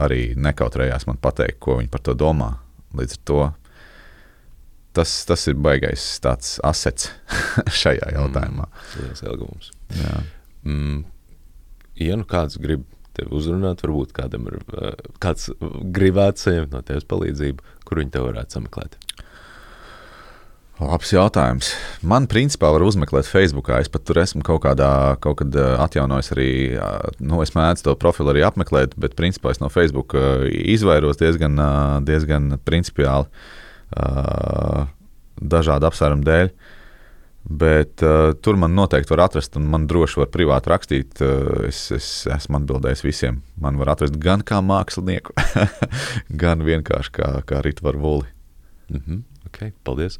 arī nekautrējās man pateikt, ko viņi par to domā. Līdz ar to tas, tas ir baisais tāds asets šajā mm, jautājumā. Tas ir ilgums. Mm, ja nu kāds grib tevi uzrunāt, varbūt kādam ir kāds gribētu saņemt no tevis palīdzību, kur viņi tev varētu sameklēt. Labs jautājums. Man, principā, var uzmeklēt Facebook. Es pat tur esmu kaut kādā, kaut kad atjaunojis arī, nu, es mēdzu to profilu arī apmeklēt, bet, principā, es no Facebook izvairos diezgan, diezgan principiāli dažādu apsvērumu dēļ. Bet uh, tur man noteikti var atrast, un man droši var privāti rakstīt. Uh, es, es esmu atbildējis visiem. Man var atrast gan kā mākslinieku, gan vienkārši kā, kā Rītvaru Vuli. Mm -hmm. Okay, paldies.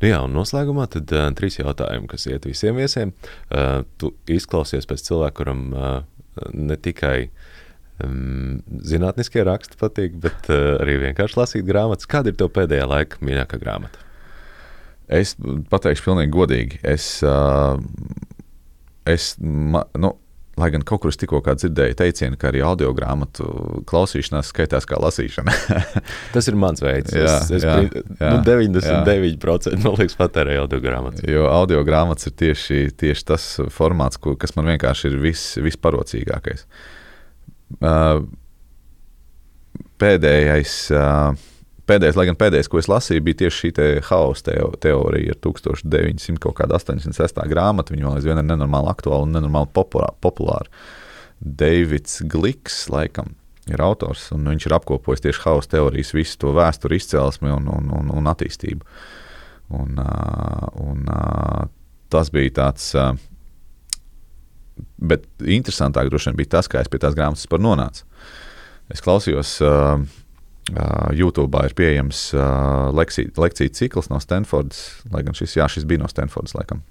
Nu jā, un noslēgumā tad uh, trīs jautājumi, kas iet visiem viesiem. Uh, tu izklausies pēc cilvēka, kuram uh, ne tikai um, zinātniskie raksti patīk, bet uh, arī vienkārši lasīt grāmatas. Kāda ir tev pēdējā laika mīļākā grāmata? Es pateikšu pilnīgi godīgi. Es, uh, es ma, nu, Lai gan kaut kur es tikko dzirdēju teicienu, ka arī audio grāmatu klausīšanās skaitās kā lasīšana. Tas ir mans veids. Jā, es, es jā, jā, nu, 99% jā. man liekas patērēju audio grāmatas. Jo audio grāmatas ir tieši, tieši tas formāts, ko, kas man vienkārši ir vis, visparocīgākais. Pēdējais. Uh, pēdējais, lai gan pēdējais, ko es lasīju, bija tieši šī te hausa teorija ar 1986. grāmatu. Viņa vēl aizvien ir nenormāli aktuāla un nenormāli populāra. Deivids Gliks, laikam, ir autors, un viņš ir apkopojis tieši hausa teorijas, visu to vēsturi, izcelsmi un, un, un, un attīstību. Un, un, tas bija tāds. Bet interesantāk droši vien bija tas, kā es pie tās grāmatas nonācu. Es klausījos Uh, YouTube ir pieejams uh, lekciju, lekciju cikls no Stanfordas, lai gan šis, jā, šis bija no Stanfordas, laikam.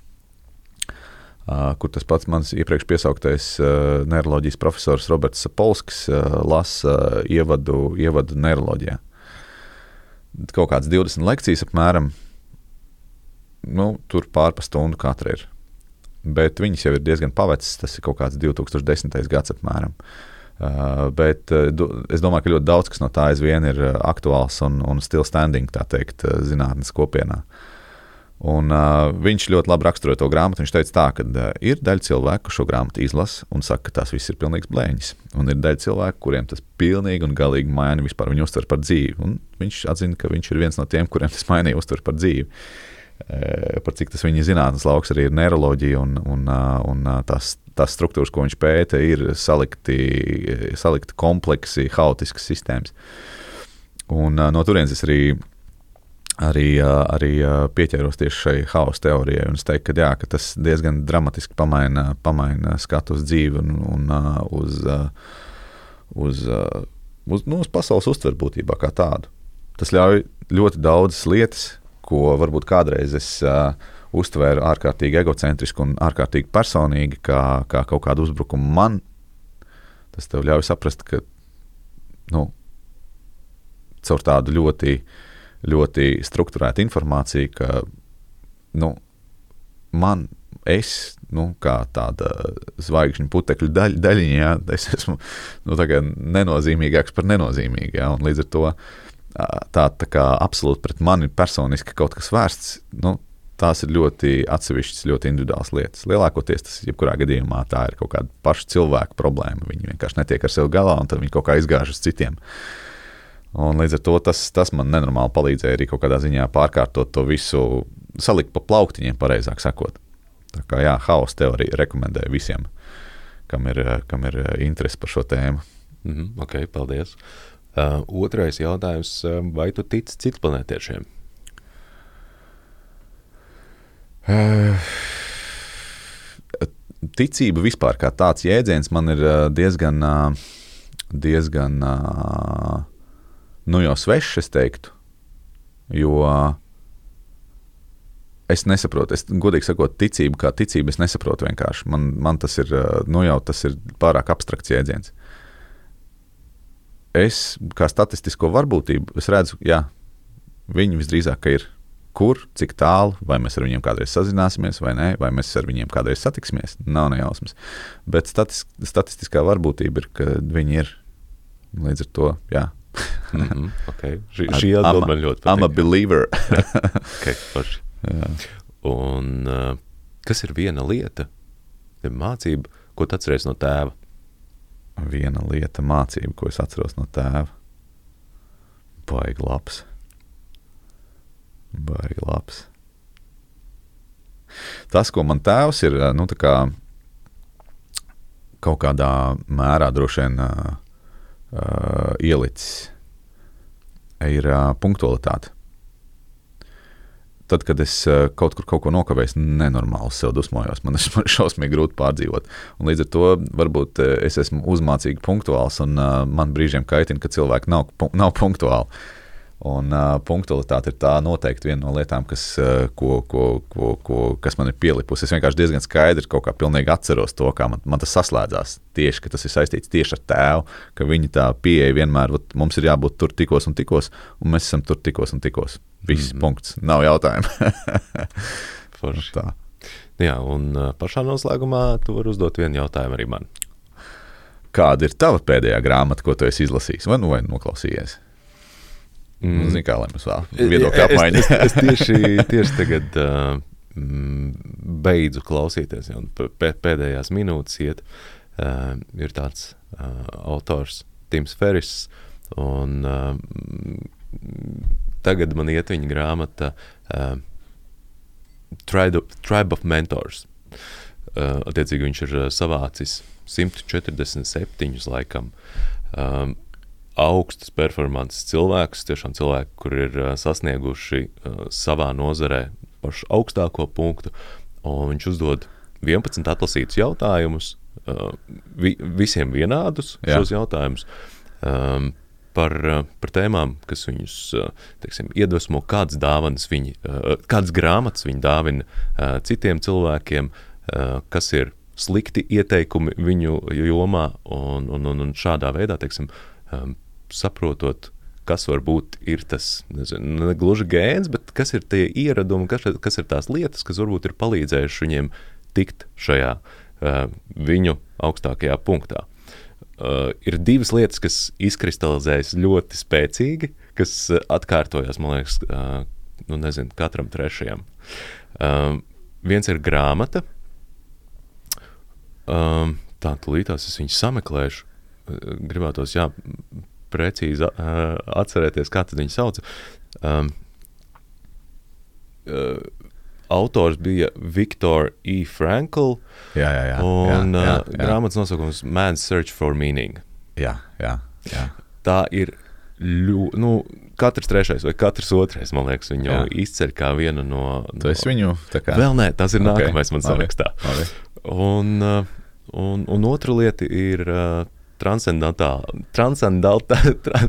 Uh, kur tas pats mans iepriekš piesauktais uh, neiroloģijas profesors Roberts Sapolskis uh, lasa uh, ievadu, ievadu neiroloģijā. Kaut kāds 20 lekcijas apmēram, nu, tur pārpa stundu katra ir. Bet viņas jau ir diezgan pavecas, tas ir kaut kāds 2010. gads apmēram. Uh, Uh, bet uh, es domāju, ka ļoti daudz kas no tā aizvien ir uh, aktuāls un, un still standing, tā teikt, zinātnīs kopienā. Un, uh, viņš ļoti labi raksturoja to grāmatu. Viņš teica, tā, ka uh, ir daļa cilvēku, kas šo grāmatu izlasa un saka, ka tās viss ir pilnīgs blēņas. Un ir daļa cilvēku, kuriem tas pilnīgi un galīgi maina vispār viņu uztver par dzīvi. Un viņš atzina, ka viņš ir viens no tiem, kuriem tas mainīja uztver par dzīvi. Uh, par cik tas viņa zinātnes lauks arī ir neiroloģija un, un, un tās tās struktūras, ko viņš pēta, ir salikti, salikti kompleksi, haotiskas sistēmas. Un, no turienes es arī, arī, arī pieķēros tieši šai haosa teorijai. Es teiktu, ka, jā, ka tas diezgan dramatiski pamaina, pamaina skatu uz dzīvi un, un uz, uz, uz, nu, uz pasaules uztveru būtībā kā tādu. Tas ļauj ļoti daudzas lietas, ko varbūt kādreiz es uh, uztvēru ārkārtīgi egocentrisku un ārkārtīgi personīgi, kā, kā kaut kādu uzbrukumu man, tas tev ļauj saprast, ka nu, caur tādu ļoti, ļoti struktūrētu informāciju, ka nu, man, es, nu, kā tāda zvaigžņu putekļu daļ, daļiņa, ja, es esmu nu, nenozīmīgāks par nenozīmīgu. Ja, līdz ar to tā, tā kā absolūti pret mani personiski kaut kas vērsts, nu, tās ir ļoti atsevišķas, ļoti individuālas lietas. Lielākoties tas, jebkurā gadījumā, tā ir kaut kāda paša cilvēka problēma. Viņi vienkārši netiek ar sevi galā, un tad viņi kaut kā izgāž uz citiem. Un līdz ar to tas, tas man nenormāli palīdzēja arī kaut kādā ziņā pārkārtot to visu, salikt pa plauktiņiem, pareizāk sakot. Tā kā jā, haosa teorija rekomendēju visiem, kam ir, kam ir interesi par šo tēmu. Mm -hmm, ok, paldies. Uh, otrais jautājums, vai tu tici citplanētiešiem? Eh, ticība vispār kā tāds jēdziens man ir eh, diezgan, eh, diezgan nu jau svešs, es teiktu. Jo es nesaprotu, es godīgi sakot, ticību kā ticību es nesaprotu vienkārši. Man, man tas ir, nu jau tas ir pārāk abstrakts jēdziens. Es kā statistisko varbūtību, es redzu, jā, viņi visdrīzāk ir kur, cik tālu, vai mēs ar viņiem kādreiz sazināsimies, vai nē, vai mēs ar viņiem kādreiz satiksimies. Nav nejausmas. Bet statis, statistiskā varbūtība ir, ka viņi ir līdz ar to. Jā. mm -hmm, okay. Šī, šī atbilde man ļoti patīk. I'm a believer. okay. Un uh, kas ir viena lieta, mācība, ko tu atceries no tēva? Viena lieta, mācība, ko es atceros no tēva. Baigi labs. Baigi labs. Tas, ko man tēvs ir nu, kā, kaut kādā mērā droši vien uh, uh, ielicis, ir uh, punktualitāte. Tad, kad es uh, kaut kur kaut ko nokavēju, nenormāli sev dusmojos. Man ir šausmīgi grūti pārdzīvot. Un līdz ar to varbūt es esmu uzmācīgi punktuāls, un uh, man brīžiem kaitina, ka cilvēki nav, nav punktuāli. Un uh, punktualitāte ir tā noteikti viena no lietām, kas, uh, ko, ko, ko, ko, kas man ir pielipusi. Es vienkārši diezgan skaidri kaut kā pilnīgi atceros to, kā man, man tas saslēdzās. Tieši, ka tas ir saistīts tieši ar tēvu, ka viņa tā pieeja vienmēr, vat, mums ir jābūt tur tikos un tikos, un mēs esam tur tikos un tikos. Viss, mm punkts. Nav jautājumu. tā. Jā, un pašā noslēgumā tu vari uzdot vienu jautājumu arī man. Kāda ir tava pēdējā grāmata, ko tu esi izlasījis vai, nu, vai noklausījies? Mm. Nu, Zinu, kā lai mums vēl viedokļu apmaiņa. es, es, es tieši, tieši tagad uh, beidzu klausīties, jau pēdējās minūtes iet. Uh, ir tāds uh, autors, Tims Ferris, un uh, tagad man iet viņa grāmata uh, Tribe, of, Tribe of Mentors. Uh, attiecīgi viņš ir savācis 147 laikam. Um, augstas performances cilvēkus, tiešām cilvēki, kur ir uh, sasnieguši uh, savā nozarē pašu augstāko punktu, un viņš uzdod 11 atlasītus jautājumus, uh, vi, visiem vienādus Jā. šos jautājumus. Um, par, par tēmām, kas viņus teiksim, iedvesmo, kādas dāvanas viņi, kādas grāmatas viņi dāvina citiem cilvēkiem, kas ir slikti ieteikumi viņu jomā, un, un, un, un šādā veidā teiksim, saprotot, kas varbūt ir tas, nezinu, ne gluži gēns, bet kas ir tie ieradumi, kas, kas ir tās lietas, kas varbūt ir palīdzējuši viņiem tikt šajā uh, viņu augstākajā punktā. Uh, ir divas lietas, kas izkristalizējas ļoti spēcīgi, kas uh, atkārtojas, man liekas, uh, nu, nezinu, katram trešajam. Uh, viens ir grāmata. Uh, tā, tūlītās es viņu sameklēšu. Gribētos, jā, precīzi uh, atcerēties, kā viņi sauc. Um, uh, autors bija Viktor E. Frankl. Jā, jā, jā. Un jā, jā, jā. Uh, grāmatas nosaukums Man's Search for Meaning. Jā, jā. jā. Tā ir. Ļu, nu, katrs trešais vai katrs otrais, man liekas, viņu jā. izceļ kā vienu no. no tu esi viņu tā kā. Vēl nē, tas ir okay. nākamais man sarakstā. Okay. Un, uh, un, un otra lieta ir uh, transcendentāla, transcendentāla, tra,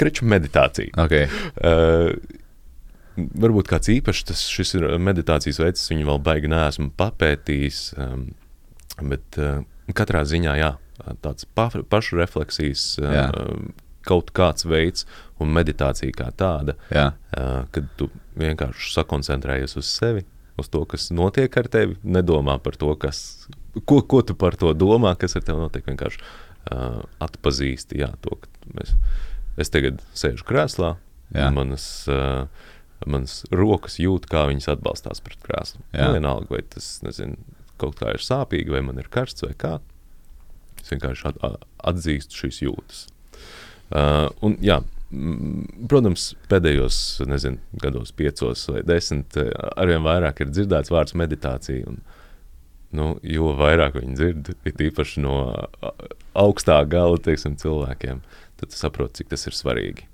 kreču meditācija. Okay. Uh, varbūt kāds īpašs tas šis ir meditācijas veids, viņu vēl baigi neesmu papētījis, um, bet uh, katrā ziņā, jā, tāds pa, pašu refleksijas Jā. uh, kaut kāds veids un meditācija kā tāda, Jā, uh, kad tu vienkārši sakoncentrējies uz sevi, uz to, kas notiek ar tevi, nedomā par to, kas, ko, ko tu par to domā, kas ar tevi notiek, vienkārši uh, atpazīsti, jā, to, ka mēs, es tagad sēžu krēslā, Jā. un manas, uh, manas rokas jūt, kā viņas atbalstās pret krēslu. Jā. Nu, Vienalga, vai tas, nezinu, kaut kā ir sāpīgi, vai man ir karsts, vai kā. Es vienkārši at, a- atzīstu šīs jūtas. Uh, un, jā, protams, pēdējos nezinu, gados, piecos vai desmit, arvien vairāk ir dzirdēts vārds meditācija. Un, nu, jo vairāk viņi dzird, ir īpaši no augstā gala teiksim, cilvēkiem, tad tu saproti, cik tas ir svarīgi.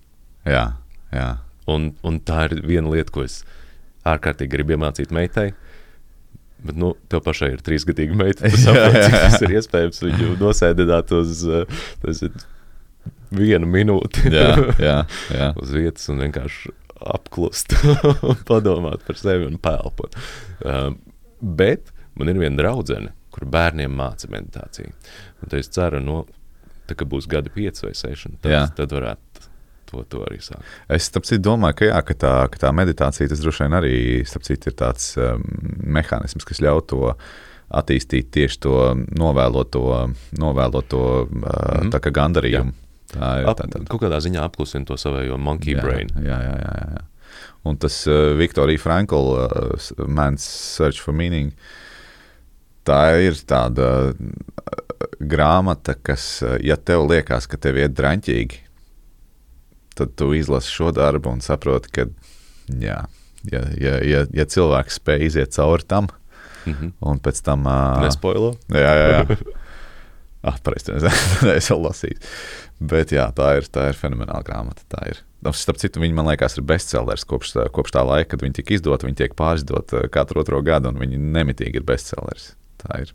jā, jā. Un, un tā ir viena lieta, ko es ārkārtīgi gribu iemācīt meitai. Bet, nu, tev pašai ir trīsgadīga meita. Tu saproti, cik tas ir iespējams viņu nosēdināt uz uh, nezinu, vienu minūti jā, jā, jā. uz vietas un vienkārši apklust padomāt par sevi un pelpot. Uh, bet man ir viena draudzene, kur bērniem māca meditāciju. Un tad es ceru, no, tā, ka būs gadi pieci vai seši, un Jā. tad, tad varētu to, to arī sākt. Es citu domāju, ka, jā, ka, tā, ka tā meditācija tas droši vien arī citu, ir tāds um, mehānisms, kas ļauj to attīstīt tieši to novēloto, novēloto uh, Mhm. tā kā gandarījumu. Tā ir Ap, tā, tā, kaut kādā ziņā apklusina to savējo monkey jā, brain. Jā, jā, jā, jā, jā. Un tas uh, Viktorija Frankla uh, Man's Search for Meaning. Tā ir tāda uh, grāmata, kas, uh, ja tev liekas, ka tev iet draņķīgi, tad tu izlasi šo darbu un saproti, ka, jā, ja, ja, ja, ja cilvēks spēj iziet cauri tam, Mhm. un pēc tam. Uh, Nespoilo. Jā, jā, jā. Ah, pareizi, es jau lasīju. Bet jā, tā ir, tā ir fenomenāla grāmata. Tā ir. Nu, Starp citu, viņi man liekas, ir bestsellers kopš, kopš tā laika, kad viņi tika izdoti. Viņi tiek pārizdoti katru otro gadu, un viņi nemitīgi ir bestsellers. Tā ir.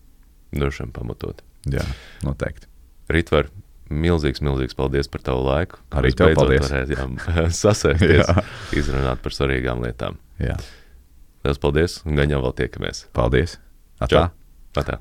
Droši vien pamatot. Jā, noteikti. Ritvar, milzīgs, milzīgs paldies par tavu laiku. Arī tev paldies. Varējām sasēsties, Jā. izrunāt par svarīgām lietām. Jā. Lielas paldies, un jau vēl tiekamies. Paldies! Atā. Čau. Atā.